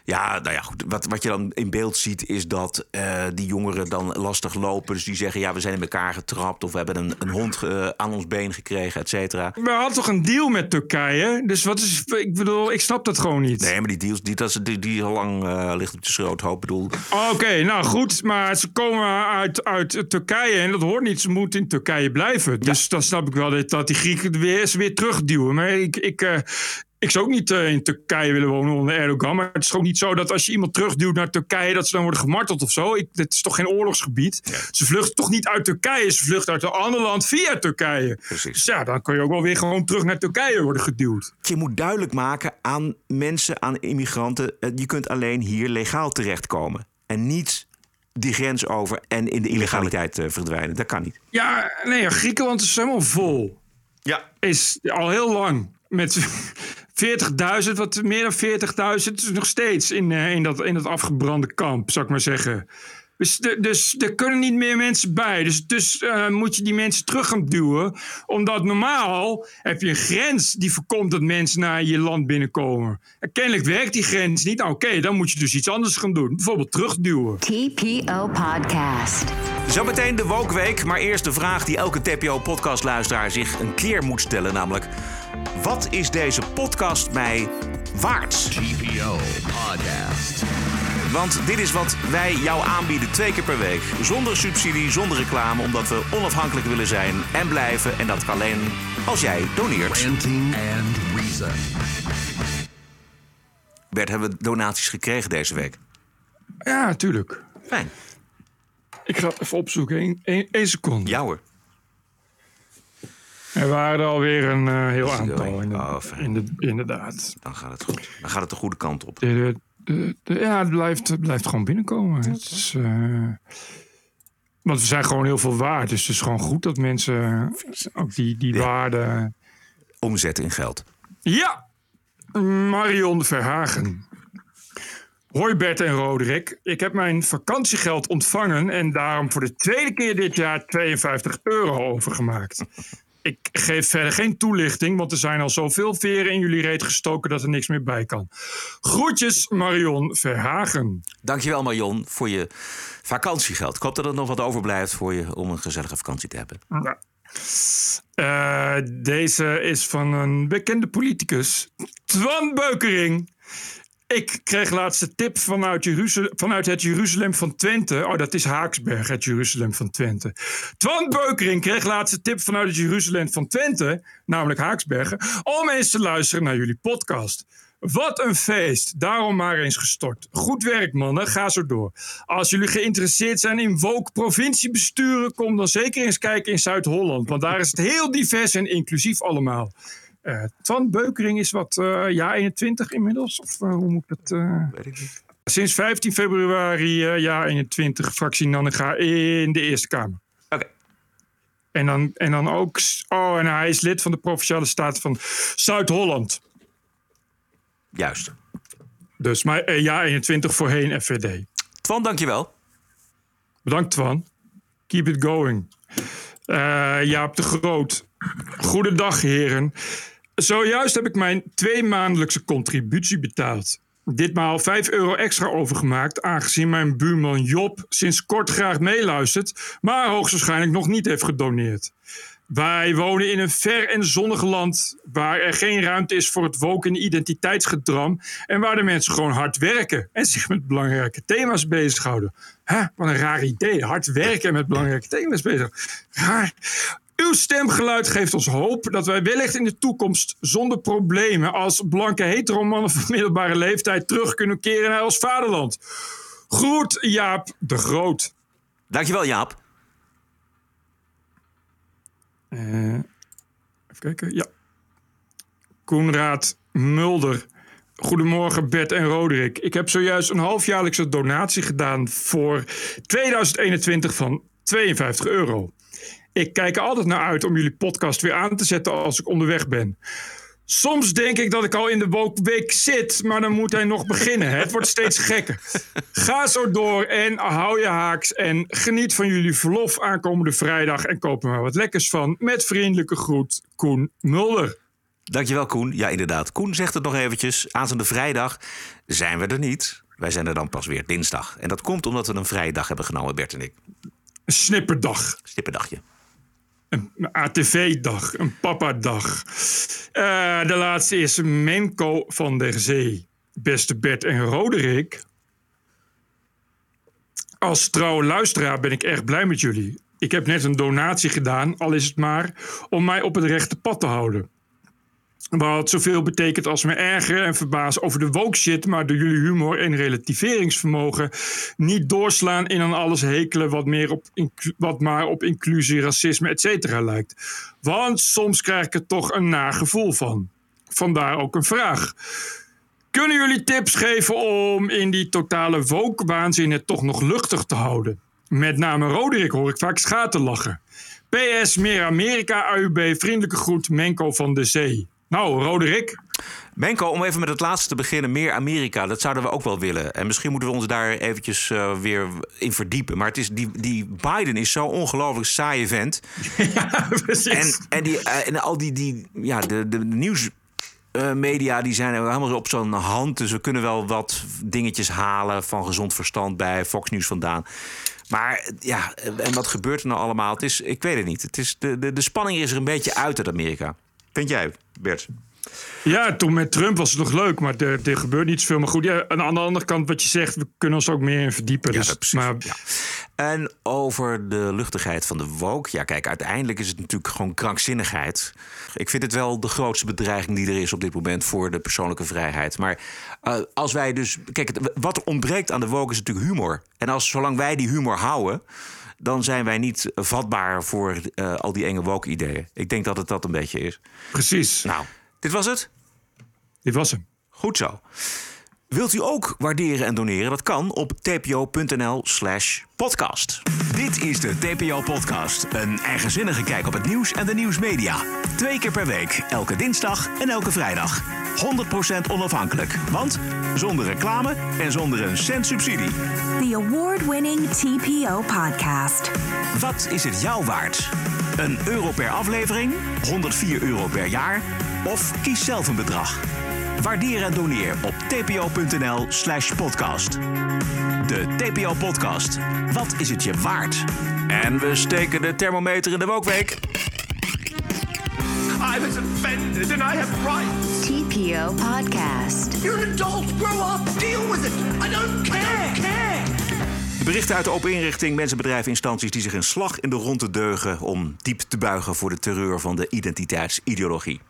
Ja, nou ja, goed. Wat, wat je dan in beeld ziet is dat eh, die jongeren dan lastig lopen. Dus die zeggen, ja, we zijn in elkaar getrapt... of we hebben een, een hond eh, aan ons been gekregen, et cetera. We hadden toch een deal met Turkije? Dus wat is. Ik bedoel, ik snap dat gewoon niet. Nee, maar die deals, die, dat die, die al lang eh, ligt op de schroothoop. Ik bedoel, Oké, nou goed, maar ze komen uit, uit Turkije en dat hoort niet. Ze moeten in Turkije blijven. Dus dan snap ik wel dat, dat die Grieken weer, ze weer terugduwen. Maar ik, ik, ik zou ook niet eh, in Turkije willen wonen onder Erdogan. Maar het is ook niet zo dat als je iemand terugduwt naar Turkije... dat ze dan worden gemarteld of zo. Ik, dit is toch geen oorlogsgebied? Ze vluchten toch niet uit Turkije? Ze vluchten uit een ander land via Turkije. Dus ja, dan kun je ook wel weer gewoon terug naar Turkije worden geduwd. je moet duidelijk maken aan mensen, aan immigranten... eh, je kunt alleen hier legaal terechtkomen. En niet die grens over en in de illegaliteit eh, verdwijnen. Dat kan niet. Ja, nee, Griekenland is helemaal vol. Ja. Is al heel lang. Met 40.000, wat meer dan 40.000, is nog steeds in, eh, in, dat, in dat afgebrande kamp, zou ik maar zeggen. Dus, de- dus er kunnen niet meer mensen bij. Dus, dus eh, moet je die mensen terug gaan duwen. Omdat normaal heb je een grens die voorkomt dat mensen naar je land binnenkomen. En kennelijk werkt die grens niet. Nou, Oké, dan moet je dus iets anders gaan doen. Bijvoorbeeld terugduwen. TPO Podcast. Zometeen de Wookweek, maar eerst de vraag die elke TPO-podcastluisteraar zich een keer moet stellen. Namelijk, Wat is deze podcast mij waard? TPO Podcast. Want dit is wat wij jou aanbieden twee keer per week. Zonder subsidie, zonder reclame, omdat we onafhankelijk willen zijn en blijven. En dat kan alleen als jij doneert. Ranting and Reason. Bert, hebben we donaties gekregen deze week? Ja, natuurlijk. Fijn. Ik ga het even opzoeken. Eén seconde. Ja hoor. Er waren er alweer een eh, heel aantal. Oh, Inderdaad. inderdaad. Dan gaat het goed. Dan gaat het de goede kant op. De, de, de, ja, het blijft, het blijft gewoon binnenkomen. Het is, eh, want we zijn gewoon heel veel waard. Dus het is gewoon goed dat mensen ook die, die waarde... Omzetten in geld. Ja! Marion Verhagen. Hoi Bert en Roderick. Ik heb mijn vakantiegeld ontvangen en daarom voor de tweede keer dit jaar 52 euro overgemaakt. Ik geef verder geen toelichting, want er zijn al zoveel veren in jullie reet gestoken dat er niks meer bij kan. Groetjes, Marion Verhagen. Dankjewel Marion voor je vakantiegeld. Ik hoop dat er nog wat overblijft voor je om een gezellige vakantie te hebben. Uh, deze is van een bekende politicus, Twan Beukering. Ik kreeg laatst een tip vanuit, vanuit het Jeruzalem van Twente. Oh, dat is Haaksberg, het Jeruzalem van Twente. Twan Beukering kreeg laatst een tip vanuit het Jeruzalem van Twente, namelijk Haaksbergen, om eens te luisteren naar jullie podcast. Wat een feest. Daarom maar eens gestort. Goed werk, mannen. Ga zo door. Als jullie geïnteresseerd zijn in woke provinciebesturen, kom dan zeker eens kijken in Zuid-Holland. Want daar is het heel divers en inclusief allemaal. Uh, Twan Beukering is wat, uh, jaar 21 inmiddels? Of uh, hoe moet ik dat? Weet ik niet. Sinds 15 februari, jaar 21, fractie Nannega in de Eerste Kamer. Oké. En, dan, en dan ook, oh, en hij is lid van de Provinciale Staten van Zuid-Holland. Juist. Dus maar jaar 21 voorheen FVD. Twan, dankjewel. Bedankt, Twan. Keep it going. Jaap de Groot. Goedendag, heren. Zojuist heb ik mijn twee maandelijkse contributie betaald. Ditmaal 5 euro extra overgemaakt, aangezien mijn buurman Job sinds kort graag meeluistert, maar hoogstwaarschijnlijk nog niet heeft gedoneerd. Wij wonen in een ver en zonnig land waar er geen ruimte is voor het woke- en identiteitsgedram en waar de mensen gewoon hard werken en zich met belangrijke thema's bezighouden. Wat een raar idee, hard werken en met belangrijke thema's bezig. Raar. Uw stemgeluid geeft ons hoop dat wij wellicht in de toekomst zonder problemen als blanke heteromannen van middelbare leeftijd terug kunnen keren naar ons vaderland. Groet Jaap de Groot. Dankjewel Jaap. Uh, even kijken, ja. Koenraad Mulder. Goedemorgen Bert en Roderick. Ik heb zojuist een halfjaarlijkse donatie gedaan voor 2021 van 52 euro. Ik kijk er altijd naar uit om jullie podcast weer aan te zetten als ik onderweg ben. Soms denk ik dat ik al in de week zit, maar dan moet hij nog beginnen. Het wordt steeds gekker. Ga zo door en hou je haaks en geniet van jullie verlof aankomende vrijdag en koop er maar wat lekkers van. Met vriendelijke groet, Koen Mulder. Dankjewel Koen. Ja inderdaad, Koen zegt het nog eventjes. Aanstaande vrijdag zijn we er niet. Wij zijn er dan pas weer dinsdag. En dat komt omdat we een vrije dag hebben genomen, Bert en ik. Een snipperdag. Snipperdagje. Een ATV-dag, een papa-dag. Uh, de laatste is Menko van der Zee. Beste Bert en Roderick. Als trouwe luisteraar ben ik erg blij met jullie. Ik heb net een donatie gedaan, al is het maar om mij op het rechte pad te houden. Wat zoveel betekent als me ergeren en verbazen over de woke shit, maar door jullie humor en relativeringsvermogen niet doorslaan in aan alles hekelen wat, meer op, wat maar op inclusie, racisme, etc. lijkt. Want soms krijg ik er toch een nagevoel van. Vandaar ook een vraag. Kunnen jullie tips geven om in die totale woke-waanzin het toch nog luchtig te houden? Met name Roderick hoor ik vaak schaten lachen. PS, meer Amerika, AUB, vriendelijke groet, Menko van de Zee. Nou, Roderick. Menko, om even met het laatste te beginnen, meer Amerika, dat zouden we ook wel willen. En misschien moeten we ons daar eventjes uh, weer in verdiepen. Maar het is, die, die Biden is zo ongelooflijk saaie vent. (laughs) Ja, precies. En, en, die, uh, en al die, die ja, de, de nieuwsmedia uh, die zijn helemaal op zo'n hand. Dus we kunnen wel wat dingetjes halen van gezond verstand bij Fox News vandaan. Maar ja, en wat gebeurt er nou allemaal? Het is, ik weet het niet. Het is, de, de, de spanning is er een beetje uit uit Amerika. Vind jij, Bert? Ja, toen met Trump was het nog leuk, maar er, er gebeurt niet zoveel. Maar goed, ja, aan de andere kant, wat je zegt, we kunnen ons ook meer in verdiepen. Ja, dus, precies, maar ja. En over de luchtigheid van de woke. Ja, kijk, uiteindelijk is het natuurlijk gewoon krankzinnigheid. Ik vind het wel de grootste bedreiging die er is op dit moment voor de persoonlijke vrijheid. Maar eh, als wij dus. Kijk, wat ontbreekt aan de woke is natuurlijk humor. En als zolang wij die humor houden. Dan zijn wij niet vatbaar voor eh, al die enge woke-ideeën. Ik denk dat het dat een beetje is. Precies. Nou, dit was het? Dit was hem. Goed zo. Wilt u ook waarderen en doneren? Dat kan op tpo.nl slash podcast. Dit is de TPO-podcast. Een eigenzinnige kijk op het nieuws en de nieuwsmedia. Twee keer per week, elke dinsdag en elke vrijdag. 100% onafhankelijk, want zonder reclame en zonder een cent subsidie. The award-winning TPO podcast. Wat is het jou waard? Een euro per aflevering? 104 euro per jaar? Of kies zelf een bedrag? Waardeer en doneer op tpo.nl slash podcast. De TPO-podcast. Wat is het je waard? En we steken de thermometer in de wokweek. I was offended and I have rights. TPO Podcast. You're an adult. Grow up. Deal with it. I don't care. care. Berichten uit de open inrichting, mensen, bedrijven, instanties die zich een slag in de ronde deugen om diep te buigen voor de terreur van de identiteitsideologie.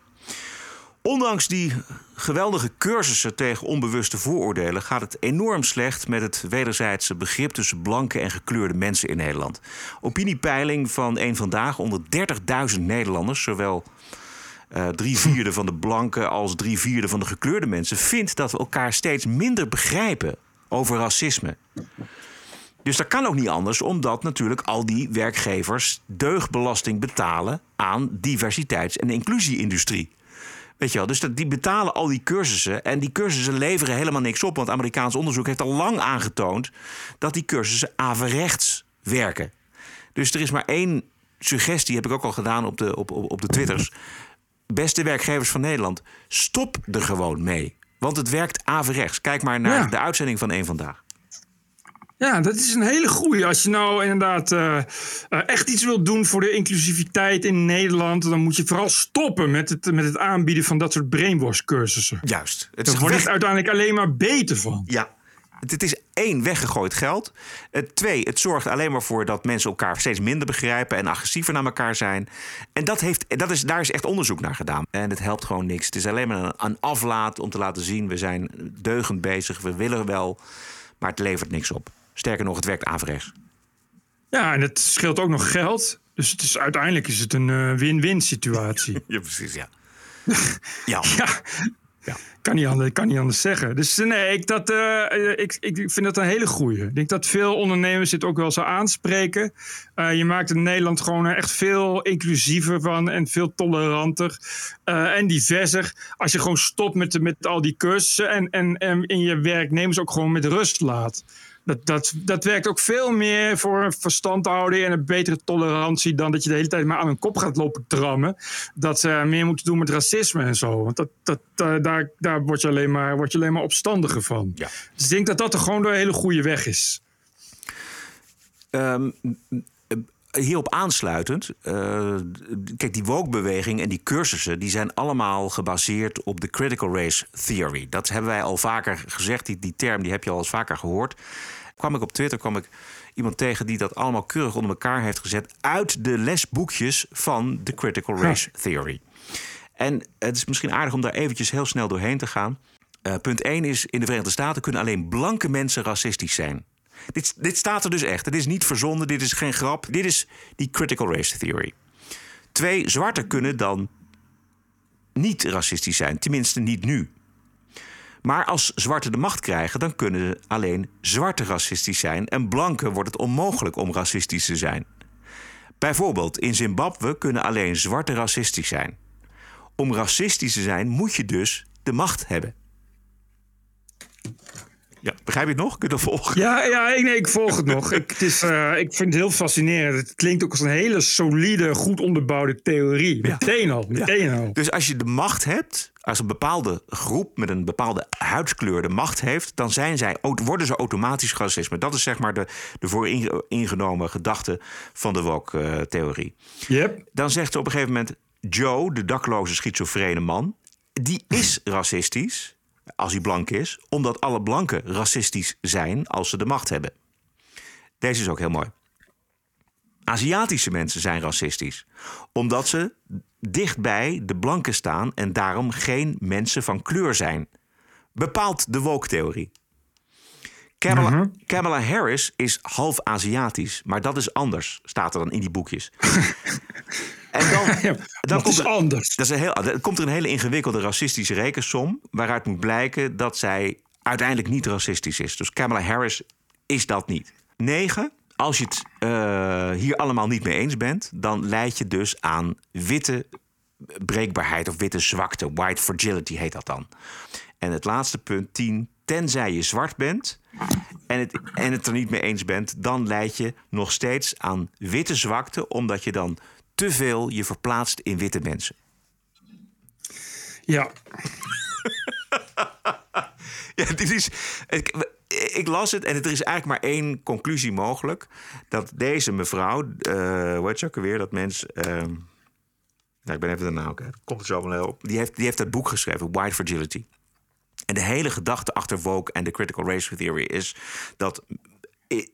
Ondanks die geweldige cursussen tegen onbewuste vooroordelen gaat het enorm slecht met het wederzijdse begrip tussen blanke en gekleurde mensen in Nederland. Opiniepeiling van één vandaag onder 30.000 Nederlanders, zowel eh, drie vierde van de blanke als drie vierde van de gekleurde mensen, vindt dat we elkaar steeds minder begrijpen over racisme. Dus dat kan ook niet anders, omdat natuurlijk al die werkgevers deugdbelasting betalen aan diversiteits- en inclusieindustrie. Weet je wel, dus dat, die betalen al die cursussen. En die cursussen leveren helemaal niks op. Want Amerikaans onderzoek heeft al lang aangetoond dat die cursussen averechts werken. Dus er is maar één suggestie, heb ik ook al gedaan op de, op, op, op de Twitters. Beste werkgevers van Nederland, stop er gewoon mee. Want het werkt averechts. Kijk maar naar Ja. de uitzending van één vandaag. Ja, dat is een hele goeie. Als je nou inderdaad eh, eh, echt iets wilt doen voor de inclusiviteit in Nederland, dan moet je vooral stoppen met het, met het aanbieden van dat soort brainwash-cursussen. Juist. Het Daar wordt het uiteindelijk alleen maar beter van. Ja. Het is één, weggegooid geld. Twee, het zorgt alleen maar voor dat mensen elkaar steeds minder begrijpen en agressiever naar elkaar zijn. En dat heeft, dat is, daar is echt onderzoek naar gedaan. En het helpt gewoon niks. Het is alleen maar een, een aflaat om te laten zien: we zijn deugend bezig, we willen wel, maar het levert niks op. Sterker nog, het werkt averechts. Ja, en het scheelt ook nog geld. Dus het is, uiteindelijk is het een eh, win-win situatie. (laughs) Ja, precies, (laughs) ja. Ja. ja. Kan, niet anders, kan niet anders zeggen. Dus eh, nee, ik, dat, eh, ik, ik vind dat een hele goeie. Ik denk dat veel ondernemers dit ook wel zo aanspreken. Je maakt in Nederland gewoon echt veel inclusiever van en veel toleranter en diverser. Als je gewoon stopt met, met al die cursussen en, en, en in je werknemers ook gewoon met rust laat. Dat, dat, dat werkt ook veel meer voor verstandhouding en een betere tolerantie dan dat je de hele tijd maar aan hun kop gaat lopen trammen. Dat ze meer moeten doen met racisme en zo. Want dat, dat, daar, daar word, je alleen maar, word je alleen maar opstandiger van. Dus ik denk dat dat er gewoon de hele goede weg is. Ehm, hierop aansluitend, eh, kijk, die woke-beweging en die cursussen, die zijn allemaal gebaseerd op de critical race theory. Dat hebben wij al vaker gezegd, die, die term die heb je al eens vaker gehoord. Kwam ik op Twitter, kwam ik iemand tegen die dat allemaal keurig onder elkaar heeft gezet uit de lesboekjes van de critical race theory. En het is misschien aardig om daar eventjes heel snel doorheen te gaan. Eh, punt 1 is, in de Verenigde Staten kunnen alleen blanke mensen racistisch zijn. Dit, dit staat er dus echt. Het is niet verzonnen, dit is geen grap. Dit is die critical race theory. Twee, zwarten kunnen dan niet racistisch zijn. Tenminste, niet nu. Maar als zwarten de macht krijgen, dan kunnen alleen zwarte racistisch zijn. En blanken wordt het onmogelijk om racistisch te zijn. Bijvoorbeeld, in Zimbabwe kunnen alleen zwarte racistisch zijn. Om racistisch te zijn moet je dus de macht hebben. Ja, begrijp je het nog? Kun je dat volgen? Ja, ja ik, nee, ik volg het nog. Ik, het is, (laughs) eh, ik vind het heel fascinerend. Het klinkt ook als een hele solide, goed onderbouwde theorie. Meteen al. Meteen al. Dus als je de macht hebt, als een bepaalde groep met een bepaalde huidskleur de macht heeft, dan zijn zij, worden ze automatisch racisme. Dat is zeg maar de, de vooringenomen gedachte van de woke-theorie. Yep. Dan zegt ze op een gegeven moment: Joe, de dakloze schizofrene man, die is (laughs) racistisch als hij blank is, omdat alle blanken racistisch zijn als ze de macht hebben. Deze is ook heel mooi. Aziatische mensen zijn racistisch, omdat ze dichtbij de blanken staan en daarom geen mensen van kleur zijn. Bepaalt de woke-theorie. Kamala, Kamala Harris is half Aziatisch, maar dat is anders, staat er dan in die boekjes. (laughs) En dan, dan (laughs) dat komt is er, anders. Dat is een heel, er komt er een hele ingewikkelde racistische rekensom... waaruit moet blijken dat zij uiteindelijk niet racistisch is. Dus Kamala Harris is dat niet. Negen, als je het eh, hier allemaal niet mee eens bent... dan leid je dus aan witte breekbaarheid of witte zwakte. White fragility heet dat dan. En het laatste punt, 10. Tenzij je zwart bent en het, en het er niet mee eens bent, dan leid je nog steeds aan witte zwakte, omdat je dan te veel je verplaatst in witte mensen. Ja. (laughs) ja, dit is. Ik, ik las het en er is eigenlijk maar één conclusie mogelijk. Dat deze mevrouw, uh, hoe heet ze ook alweer, dat mens. Uh, nou, ik ben even de naam kwijt. Komt er zo wel op. Die heeft, die heeft dat boek geschreven, White Fragility. En de hele gedachte achter woke en de critical race theory is dat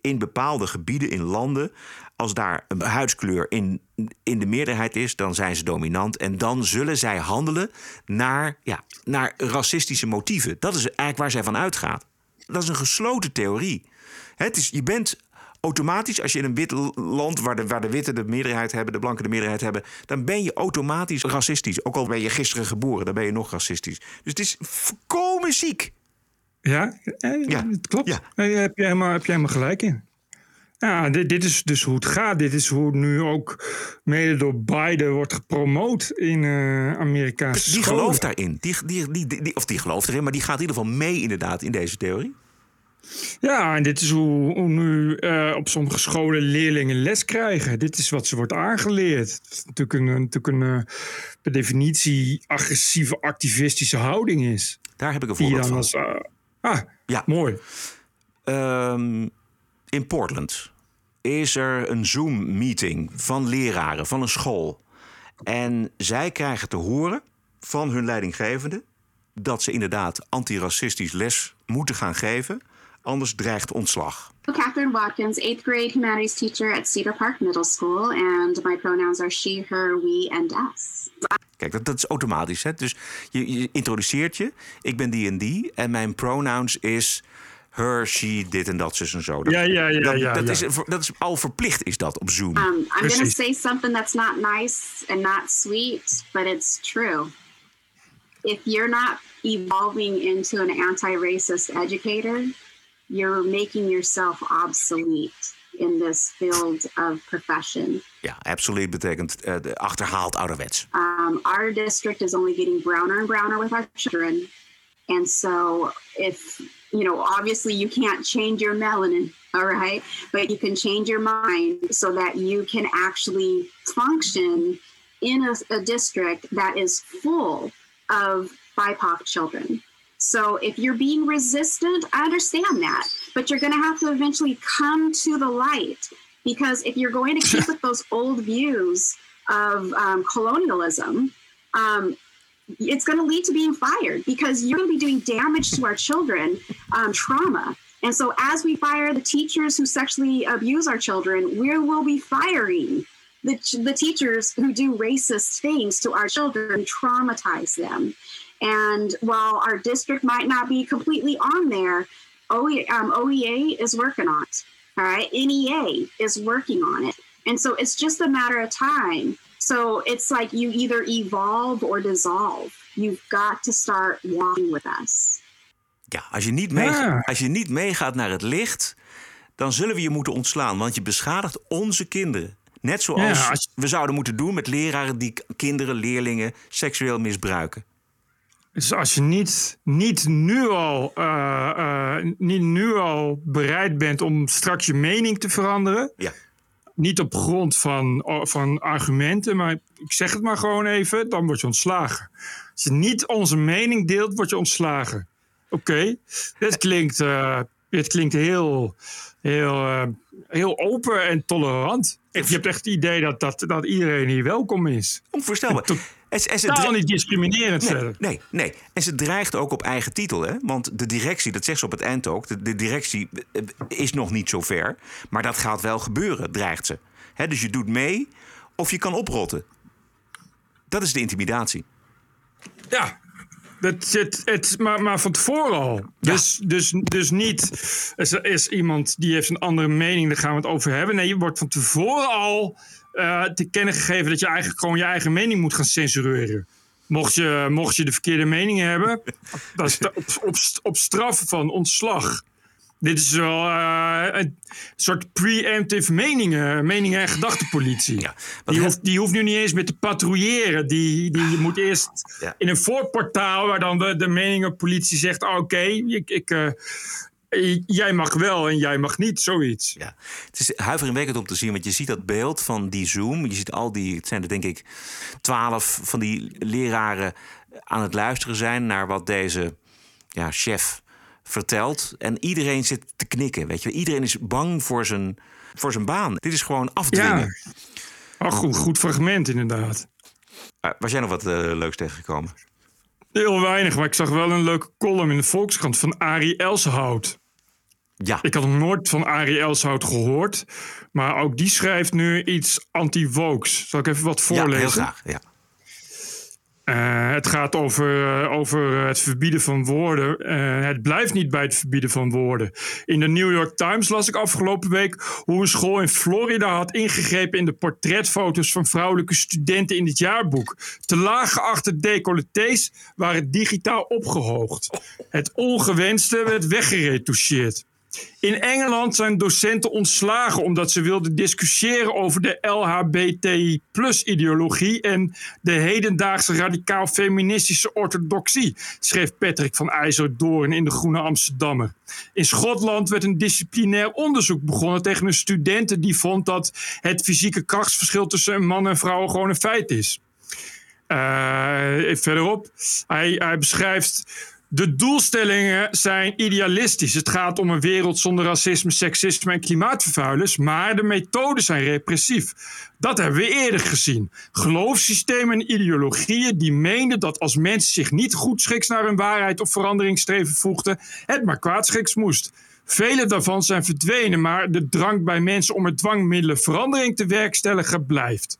in bepaalde gebieden, in landen, als daar een huidskleur in, in de meerderheid is, dan zijn ze dominant. En dan zullen zij handelen naar, ja, naar racistische motieven. Dat is eigenlijk waar zij van uitgaat. Dat is een gesloten theorie. Het is, je bent automatisch, als je in een wit land waar de, waar de witte de meerderheid hebben, de blanken de meerderheid hebben, dan ben je automatisch racistisch. Ook al ben je gisteren geboren, dan ben je nog racistisch. Dus het is volkomen ziek. Ja, eh, ja. het klopt. Ja. Eh, heb, je helemaal, heb je helemaal gelijk in. Ja, dit, dit, is dus hoe het gaat. Dit is hoe nu ook mede door Biden wordt gepromoot in uh, Amerikaanse Die scholen. gelooft daarin. Die, die, die, die, of die gelooft erin, maar die gaat in ieder geval mee inderdaad in deze theorie. Ja, en dit is hoe, hoe nu uh, op sommige scholen leerlingen les krijgen. Dit is wat ze wordt aangeleerd. Het is natuurlijk een, natuurlijk een uh, per definitie agressieve activistische houding is. Daar heb ik een voorbeeld van. Als, ah, ja. mooi. Um, in Portland is er een Zoom-meeting van leraren van een school. En zij krijgen te horen van hun leidinggevende dat ze inderdaad antiracistisch les moeten gaan geven. Anders dreigt ontslag. Catherine Watkins, eighth grade humanities teacher at Cedar Park Middle School. And my pronouns are she, her, we and us. Kijk, dat, dat is automatisch. Hè? Dus je, je introduceert je. Ik ben die en die. En mijn pronouns is her, she, dit en dat, zus en zo. Dat, ja, ja, ja. dat, ja, dat, ja. Is, dat is al verplicht, is dat op Zoom. Um, I'm going to say something that's not nice and not sweet, but it's true. If you're not evolving into an anti-racist educator, you're making yourself obsolete in this field of profession. Ja, absoluut betekent uh, achterhaald ouderwets. Um, our district is only getting browner and browner with our children. And so if, you know, obviously you can't change your melanin, (laughs) all right? But you can change your mind so that you can actually function in a, a district that is full of BIPOC children. So if you're being resistant, I understand that, but you're going to have to eventually come to the light because if you're going to keep (laughs) with those old views of um, colonialism, um, it's going to lead to being fired because you're going to be doing damage to our children, um, trauma. And so as we fire the teachers who sexually abuse our children, we will be firing the, the teachers who do racist things to our children, traumatize them. And while our district might not be completely on there, OE, um, OEA is working on it. All right. NEA is working on it. And so it's just a matter of time. So it's like you either evolve or dissolve. You've got to start walking with us. Ja, als je, niet mee, ja. als je niet meegaat naar het licht, dan zullen we je moeten ontslaan. Want je beschadigt onze kinderen. Net zoals ja, als... we zouden moeten doen met leraren die kinderen, leerlingen seksueel misbruiken. Dus als je niet, niet, nu al, uh, uh, niet nu al bereid bent om straks je mening te veranderen. Ja. Niet op grond van, van argumenten, maar ik zeg het maar gewoon even, dan word je ontslagen. Als je niet onze mening deelt, word je ontslagen. Oké, okay. dit klinkt uh, Het klinkt heel, heel, eh, heel open en tolerant. Je hebt echt het idee dat, dat, dat iedereen hier welkom is. Onvoorstelbaar. En, ze- en ze niet discriminerend nee, verder. Nee, nee. En ze dreigt ook op eigen titel. Hè? Want de directie, dat zegt ze op het eind ook... de, de directie eh, is nog niet zo ver. Maar dat gaat wel gebeuren, dreigt ze. Hè, dus je doet mee of je kan oprotten. Dat is de intimidatie. Ja, dat, het, het, maar, maar van tevoren al. Dus, dus, dus niet, is, er is iemand die heeft een andere mening, daar gaan we het over hebben. Nee, je wordt van tevoren al eh, te kennen gegeven dat je eigenlijk gewoon je eigen mening moet gaan censureren. Mocht je, mocht je de verkeerde mening hebben, (laughs) dat is op, op, op straf van ontslag. Dit is wel eh, een soort preemptive meningen, meningen en gedachtenpolitie. die, hoeft, die hoeft nu niet eens meer te patrouilleren. Die, die moet eerst in een voorportaal waar dan de, de meningenpolitie zegt: ah, Oké, ik, ik, eh, jij mag wel en jij mag niet, zoiets. Ja. Het is huiveringwekkend om te zien, want je ziet dat beeld van die Zoom. Je ziet al die, het zijn er denk ik twaalf van die leraren aan het luisteren zijn naar wat deze ja, chef vertelt. En iedereen zit te knikken, weet je. Iedereen is bang voor zijn, voor zijn baan. Dit is gewoon afdwingen. Oh, goed, goed fragment, inderdaad. Uh, was jij nog wat uh, leuks tegengekomen? Heel weinig, maar ik zag wel een leuke column in de Volkskrant van Arie Elshout. Ja. Ik had nog nooit van Arie Elshout gehoord. Maar ook die schrijft nu iets anti-wokes. Zal ik even wat voorlezen? Ja, heel graag. Ja. Uh, het gaat over, uh, over het verbieden van woorden. Het blijft niet bij het verbieden van woorden. In de New York Times las ik afgelopen week hoe een school in Florida had ingegrepen in de portretfoto's van vrouwelijke studenten in het jaarboek. Te laag geachte decolletés waren digitaal opgehoogd. Het ongewenste werd weggeretoucheerd. In Engeland zijn docenten ontslagen omdat ze wilden discussiëren over de LHBTI-ideologie en de hedendaagse radicaal-feministische orthodoxie, schreef Patrick van IJzerdoorn in de Groene Amsterdammer. In Schotland werd een disciplinair onderzoek begonnen tegen een student die vond dat het fysieke krachtsverschil tussen een man en vrouw gewoon een feit is. Uh, verderop, hij, hij beschrijft. De doelstellingen zijn idealistisch. Het gaat om een wereld zonder racisme, seksisme en klimaatvervuilers. Maar de methoden zijn repressief. Dat hebben we eerder gezien. Geloofssystemen en ideologieën die meenden dat als mensen zich niet goedschiks naar hun waarheid of veranderingsstreven voegden, het maar kwaadschiks moest. Vele daarvan zijn verdwenen, maar de drang bij mensen om met dwangmiddelen verandering te werkstelligen blijft.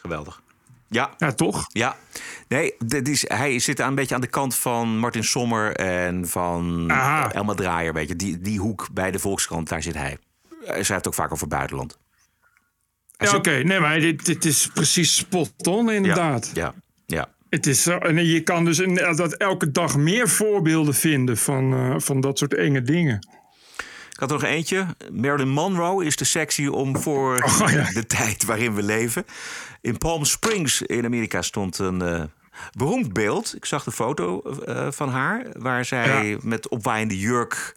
Geweldig. Ja. Ja, toch? Ja. Nee, dit is, hij zit een beetje aan de kant van Martin Sommer en van Aha. Elma Draaier. Weet je. Die, die hoek bij de Volkskrant, daar zit hij. Hij schrijft ook vaak over buitenland. Hij Ja, zit- oké. Nee, maar dit, dit is precies spot on, inderdaad. Ja, ja. Het is, eh, en je kan dus dat elke dag meer voorbeelden vinden van, eh, van dat soort enge dingen. Ik had er nog eentje. Marilyn Monroe is te sexy om voor (laughs) de tijd waarin we leven. In Palm Springs in Amerika stond een eh, beroemd beeld. Ik zag de foto eh, van haar, waar zij met opwaaiende jurk.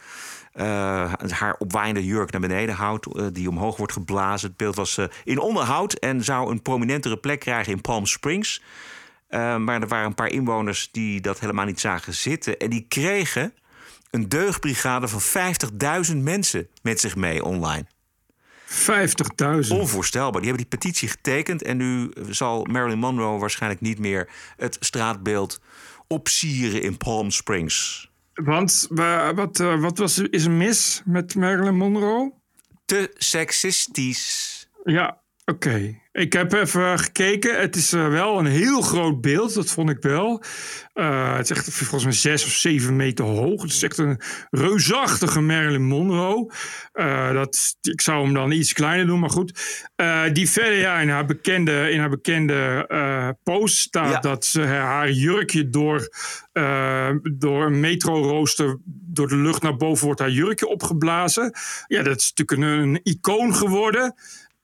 eh, haar opwaaiende jurk naar beneden houdt, die omhoog wordt geblazen. Het beeld was eh, in onderhoud en zou een prominentere plek krijgen in Palm Springs. Maar er waren een paar inwoners die dat helemaal niet zagen zitten. En die kregen een deugdbrigade van 50.000 mensen met zich mee online. 50.000? Onvoorstelbaar. Die hebben die petitie getekend. En nu zal Marilyn Monroe waarschijnlijk niet meer het straatbeeld opsieren in Palm Springs. Want wa- wat, eh, wat was, is er mis met Marilyn Monroe? Te seksistisch. Ja, oké. Ik heb even gekeken. Het is eh, wel een heel groot beeld, dat vond ik wel. Eh, het is echt volgens mij zes of zeven meter hoog. Het is echt een reusachtige Marilyn Monroe. Eh, dat, ik zou hem dan iets kleiner doen, maar goed. Die verder ja, in haar bekende, in haar bekende post staat dat ze haar jurkje door, door een metrorooster door de lucht naar boven wordt haar jurkje opgeblazen. Ja, dat is natuurlijk een, een icoon geworden.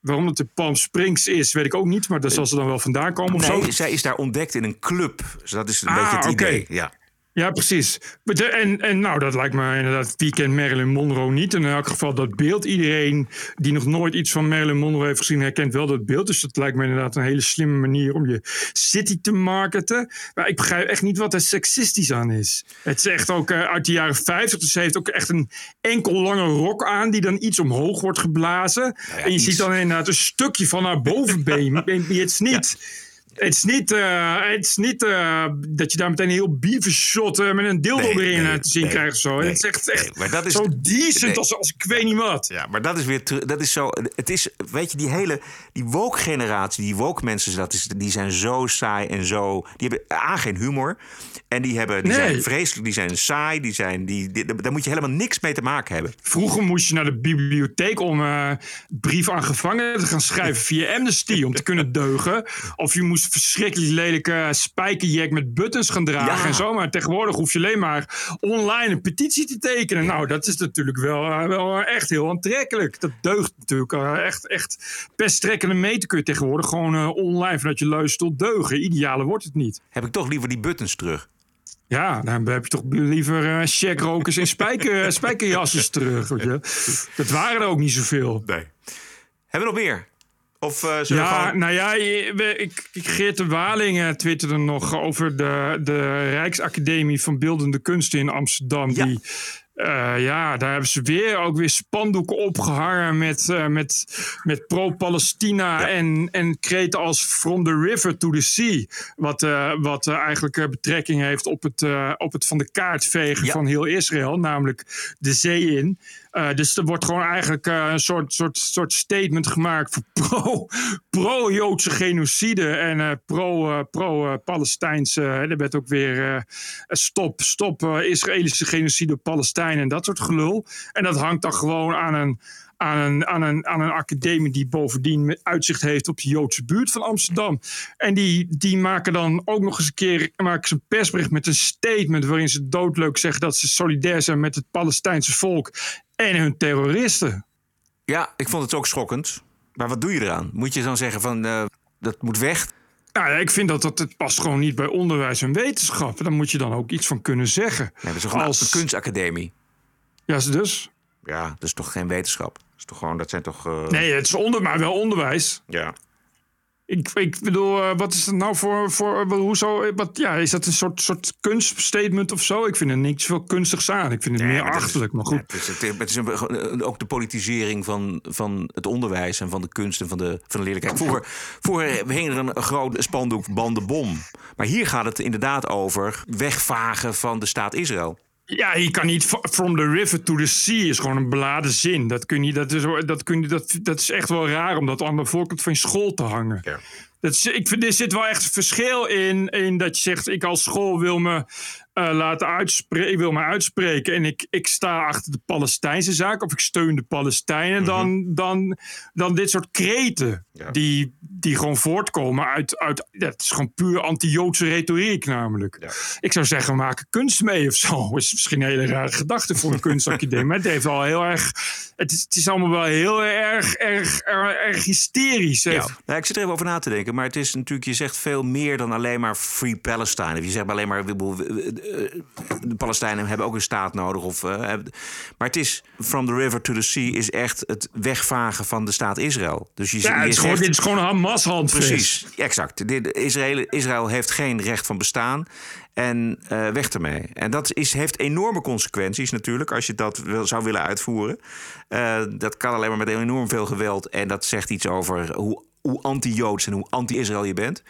Waarom het in Palm Springs is, weet ik ook niet. Maar daar zal ze dan wel vandaan komen of Nee, zo. zij is daar ontdekt in een club. Dus dat is een Ah, beetje het oké. idee. Ja. Ja, precies. En, en nou, dat lijkt me inderdaad, wie kent Marilyn Monroe niet? In elk geval dat beeld. Iedereen die nog nooit iets van Marilyn Monroe heeft gezien, herkent wel dat beeld. Dus dat lijkt me inderdaad een hele slimme manier om je city te marketen. Maar ik begrijp echt niet wat er seksistisch aan is. Het is echt ook eh, uit de jaren 50. Dus ze heeft ook echt een enkel lange rok aan die dan iets omhoog wordt geblazen. en je iets. ziet dan inderdaad een stukje van haar bovenbeen. (laughs) het is niet... Het is niet, eh, het is niet eh, dat je daar meteen een heel beavershot eh, met een dildo Nee, erin nee, eh, te zien nee, krijgt. of Zo. het is echt, maar dat is- zo decent als, als ik weet niet wat. Ja, maar dat is weer dat is zo. Het is, weet je, die hele die woke generatie, die woke mensen, dat is, die zijn zo saai en zo. Die hebben A geen humor en die hebben, die zijn vreselijk, die zijn saai, die zijn, die, die- daar moet je helemaal niks mee te maken hebben. Vroeger moest je naar de bibliotheek om eh brief aan gevangenen te gaan schrijven (laughs) via Amnesty om te kunnen deugen. Of je moest verschrikkelijk lelijke spijkerjack met buttons gaan dragen Ja. en zo. Maar tegenwoordig hoef je alleen maar online een petitie te tekenen. Nou, dat is natuurlijk wel, eh, wel echt heel aantrekkelijk. Dat deugt natuurlijk eh, echt, echt best trekkende meter kun je tegenwoordig gewoon eh, online vanuit je luister deugen. Ideale wordt het niet. Heb ik toch liever die buttons terug. Ja, dan heb je toch liever eh checkrokers en spijker, (laughs) terug. Weet je. Dat waren er ook niet zoveel. Nee. Hebben we nog meer? Of we Ja, gewoon... nou ja, ik, ik, Geert de Waling eh, twitterde nog over de, de Rijksacademie van Beeldende Kunsten in Amsterdam. Die, eh, ja, daar hebben ze weer ook weer spandoeken opgehangen met, eh, met, met pro-Palestina en, en kreten als From the River to the Sea. Wat, eh, wat eigenlijk betrekking heeft op het, op het van de kaart vegen van heel Israël, namelijk de zee in. Eh, dus er wordt gewoon eigenlijk eh, een soort, soort, soort statement gemaakt voor (laughs) pro, pro-Joodse genocide en eh, pro, pro-Palestijnse. er werd ook weer stop, stop Israëlische genocide op en dat soort gelul. En dat hangt dan gewoon aan een, aan een, aan een, aan een academie die bovendien uitzicht heeft op de Joodse buurt van Amsterdam. En die, die maken dan ook nog eens een keer maken ze een persbericht met een statement waarin ze doodleuk zeggen dat ze solidair zijn met het Palestijnse volk en hun terroristen. Ja, ik vond het ook schokkend. Maar wat doe je eraan? Moet je dan zeggen van, eh, dat moet weg? Nou ja, ik vind dat, dat het past gewoon niet bij onderwijs en wetenschap. Daar moet je dan ook iets van kunnen zeggen. Nee, dat is een- Als- een kunstacademie? Ja, dus. Ja, dat is toch geen wetenschap? Dat, is toch gewoon, dat zijn toch... eh, Nee, het is onder, maar wel onderwijs. Ja. Ik, ik bedoel, eh, wat is dat nou voor. voor eh, hoezo, wat, ja, is dat een soort, soort kunststatement of zo? Ik vind er niks veel kunstigs aan. Ik vind het meer het achterlijk, maar goed. Het is, het is- het is een- ook de politisering van, van het onderwijs en van de kunst en van de, van de leerlijkheid. Vroeger, vroeger hing er een groot spandoek bandenbom. Maar hier gaat het inderdaad over wegvagen van de staat Israël. Ja, je kan niet from the river to the sea is gewoon een beladen zin. Dat, kun je, dat, is, dat, kun je, dat, dat is echt wel raar om dat aan de voorkant van je school te hangen. Dat is, ik vind, er zit wel echt een verschil in, in dat je zegt: ik als school wil me eh, laten uitspreken, wil me uitspreken en ik, ik sta achter de Palestijnse zaak of ik steun de Palestijnen, dan, dan, dan dit soort kreten die, die gewoon voortkomen uit, uit het is gewoon puur anti-Joodse retoriek namelijk. Ik zou zeggen, we maken kunst mee of zo. (laughs) Is misschien een hele rare gedachte voor een kunstacademie, maar het heeft al heel erg, het is, het is allemaal wel heel erg, erg, erg, erg hysterisch. Ja. Nou, ik zit er even over na te denken. Maar het is natuurlijk, je zegt veel meer dan alleen maar Free Palestine. Of je zegt alleen maar, eh, de Palestijnen hebben ook een staat nodig. Of, eh, maar het is, from the river to the sea, is echt het wegvagen van de staat Israël. Dus je, Ja, je het is gewoon, dit is gewoon een Precies, exact. Israël, Israël heeft geen recht van bestaan. En eh, weg ermee. En dat is, heeft enorme consequenties natuurlijk, als je dat wil, zou willen uitvoeren. Eh, dat kan alleen maar met enorm veel geweld. En dat zegt iets over hoe, hoe anti-Joods en hoe anti-Israël je bent.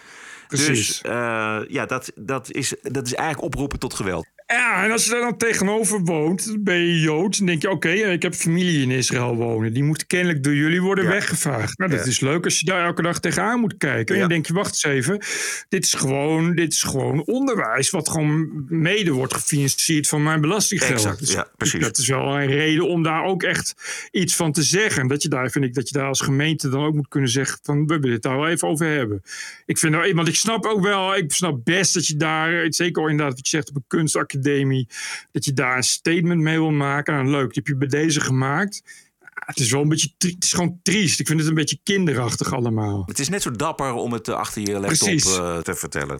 Precies. Dus eh, ja, dat, dat, is, dat is eigenlijk oproepen tot geweld. Ja, en als je daar dan tegenover woont, ben je Joods, dan denk je: oké, ik heb familie in Israël wonen. Die moeten kennelijk door jullie worden weggevaagd. Nou, dat Ja. is leuk als je daar elke dag tegenaan moet kijken. En dan denk je: wacht eens even, dit is gewoon, dit is gewoon onderwijs, wat gewoon mede wordt gefinancierd van mijn belastinggeld. Exact, Dus ja, precies. Dat is wel een reden om daar ook echt iets van te zeggen. Dat je daar, vind ik, dat je daar als gemeente dan ook moet kunnen zeggen: van we willen het daar wel even over hebben. Ik vind, nou, want ik snap ook wel, ik snap best dat je daar, zeker inderdaad wat je zegt op een kunstacademie, dat je daar een statement mee wil maken. Nou, leuk, die heb je bij deze gemaakt. Ah, Het is wel een beetje, het is gewoon triest. Ik vind het een beetje kinderachtig allemaal. Het is net zo dapper om het achter je laptop Precies. eh, te vertellen.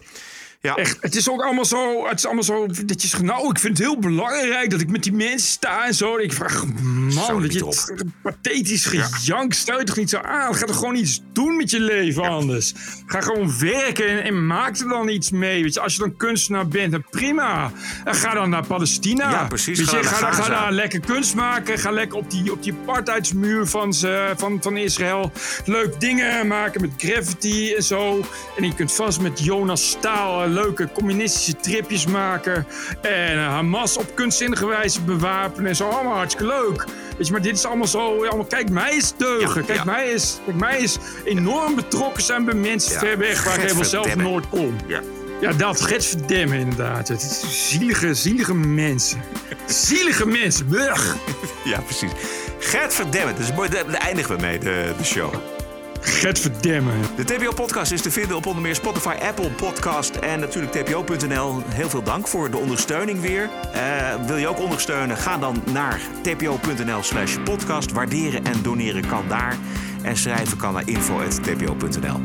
Ja. Echt, het is ook allemaal zo, het is allemaal zo dat je zegt, nou, ik vind het heel belangrijk dat ik met die mensen sta en zo. En ik vraag, man, dat je het pathetisch gejank, stel je toch niet zo aan. Ga toch gewoon iets doen met je leven anders. Ga gewoon werken en, en maak er dan iets mee. Weet je, als je dan kunstenaar bent, dan prima. En ga dan naar Palestina. Ja, precies. Weet Ga je, ga, Gaza. ga daar lekker kunst maken. Ga lekker op die, op die apartheidsmuur van, ze, van, van Israël leuk dingen maken met graffiti en zo. En je kunt vast met Jonas Staal leuke communistische tripjes maken. En eh, Hamas op kunstzinnige wijze bewapenen en zo. Allemaal hartstikke leuk. Weet je, maar dit is allemaal zo. Allemaal, kijk, mij is deugen. kijk, Mij is, kijk, mij is enorm betrokken zijn bij mensen Ja, ver weg waar ik helemaal zelf nooit kom. Ja. Ja, dat, Getverdemme inderdaad. Het is zielige, zielige mensen. Zielige mensen. Blech. (laughs) Ja, precies. Gert verdemmen. Is mooi. Daar daar eindigen we mee, de, de show. Gert verdemmen. De TPO-podcast is te vinden op onder meer Spotify, Apple Podcast en natuurlijk tpo.nl. Heel veel dank voor de ondersteuning weer. Eh, wil je ook ondersteunen? Ga dan naar tpo.nl slash podcast. Waarderen en doneren kan daar. En schrijven kan naar info.tpo.nl.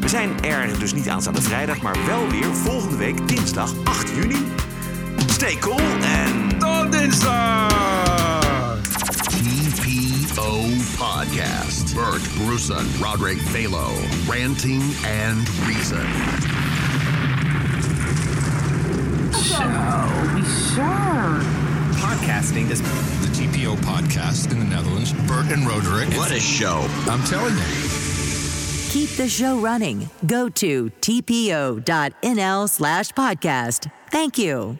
We zijn er dus niet aanstaande vrijdag, maar wel weer volgende week dinsdag 8 juni. Stay cool en... Tot dinsdag! TPO Podcast. Bert Bruson, Roderick Balo, Ranting and Reason. Sure. Podcasting is the TPO podcast in the Netherlands. Bert and Roderick. What a show. I'm telling you. Keep the show running. Go to tpo.nl slash podcast. Thank you.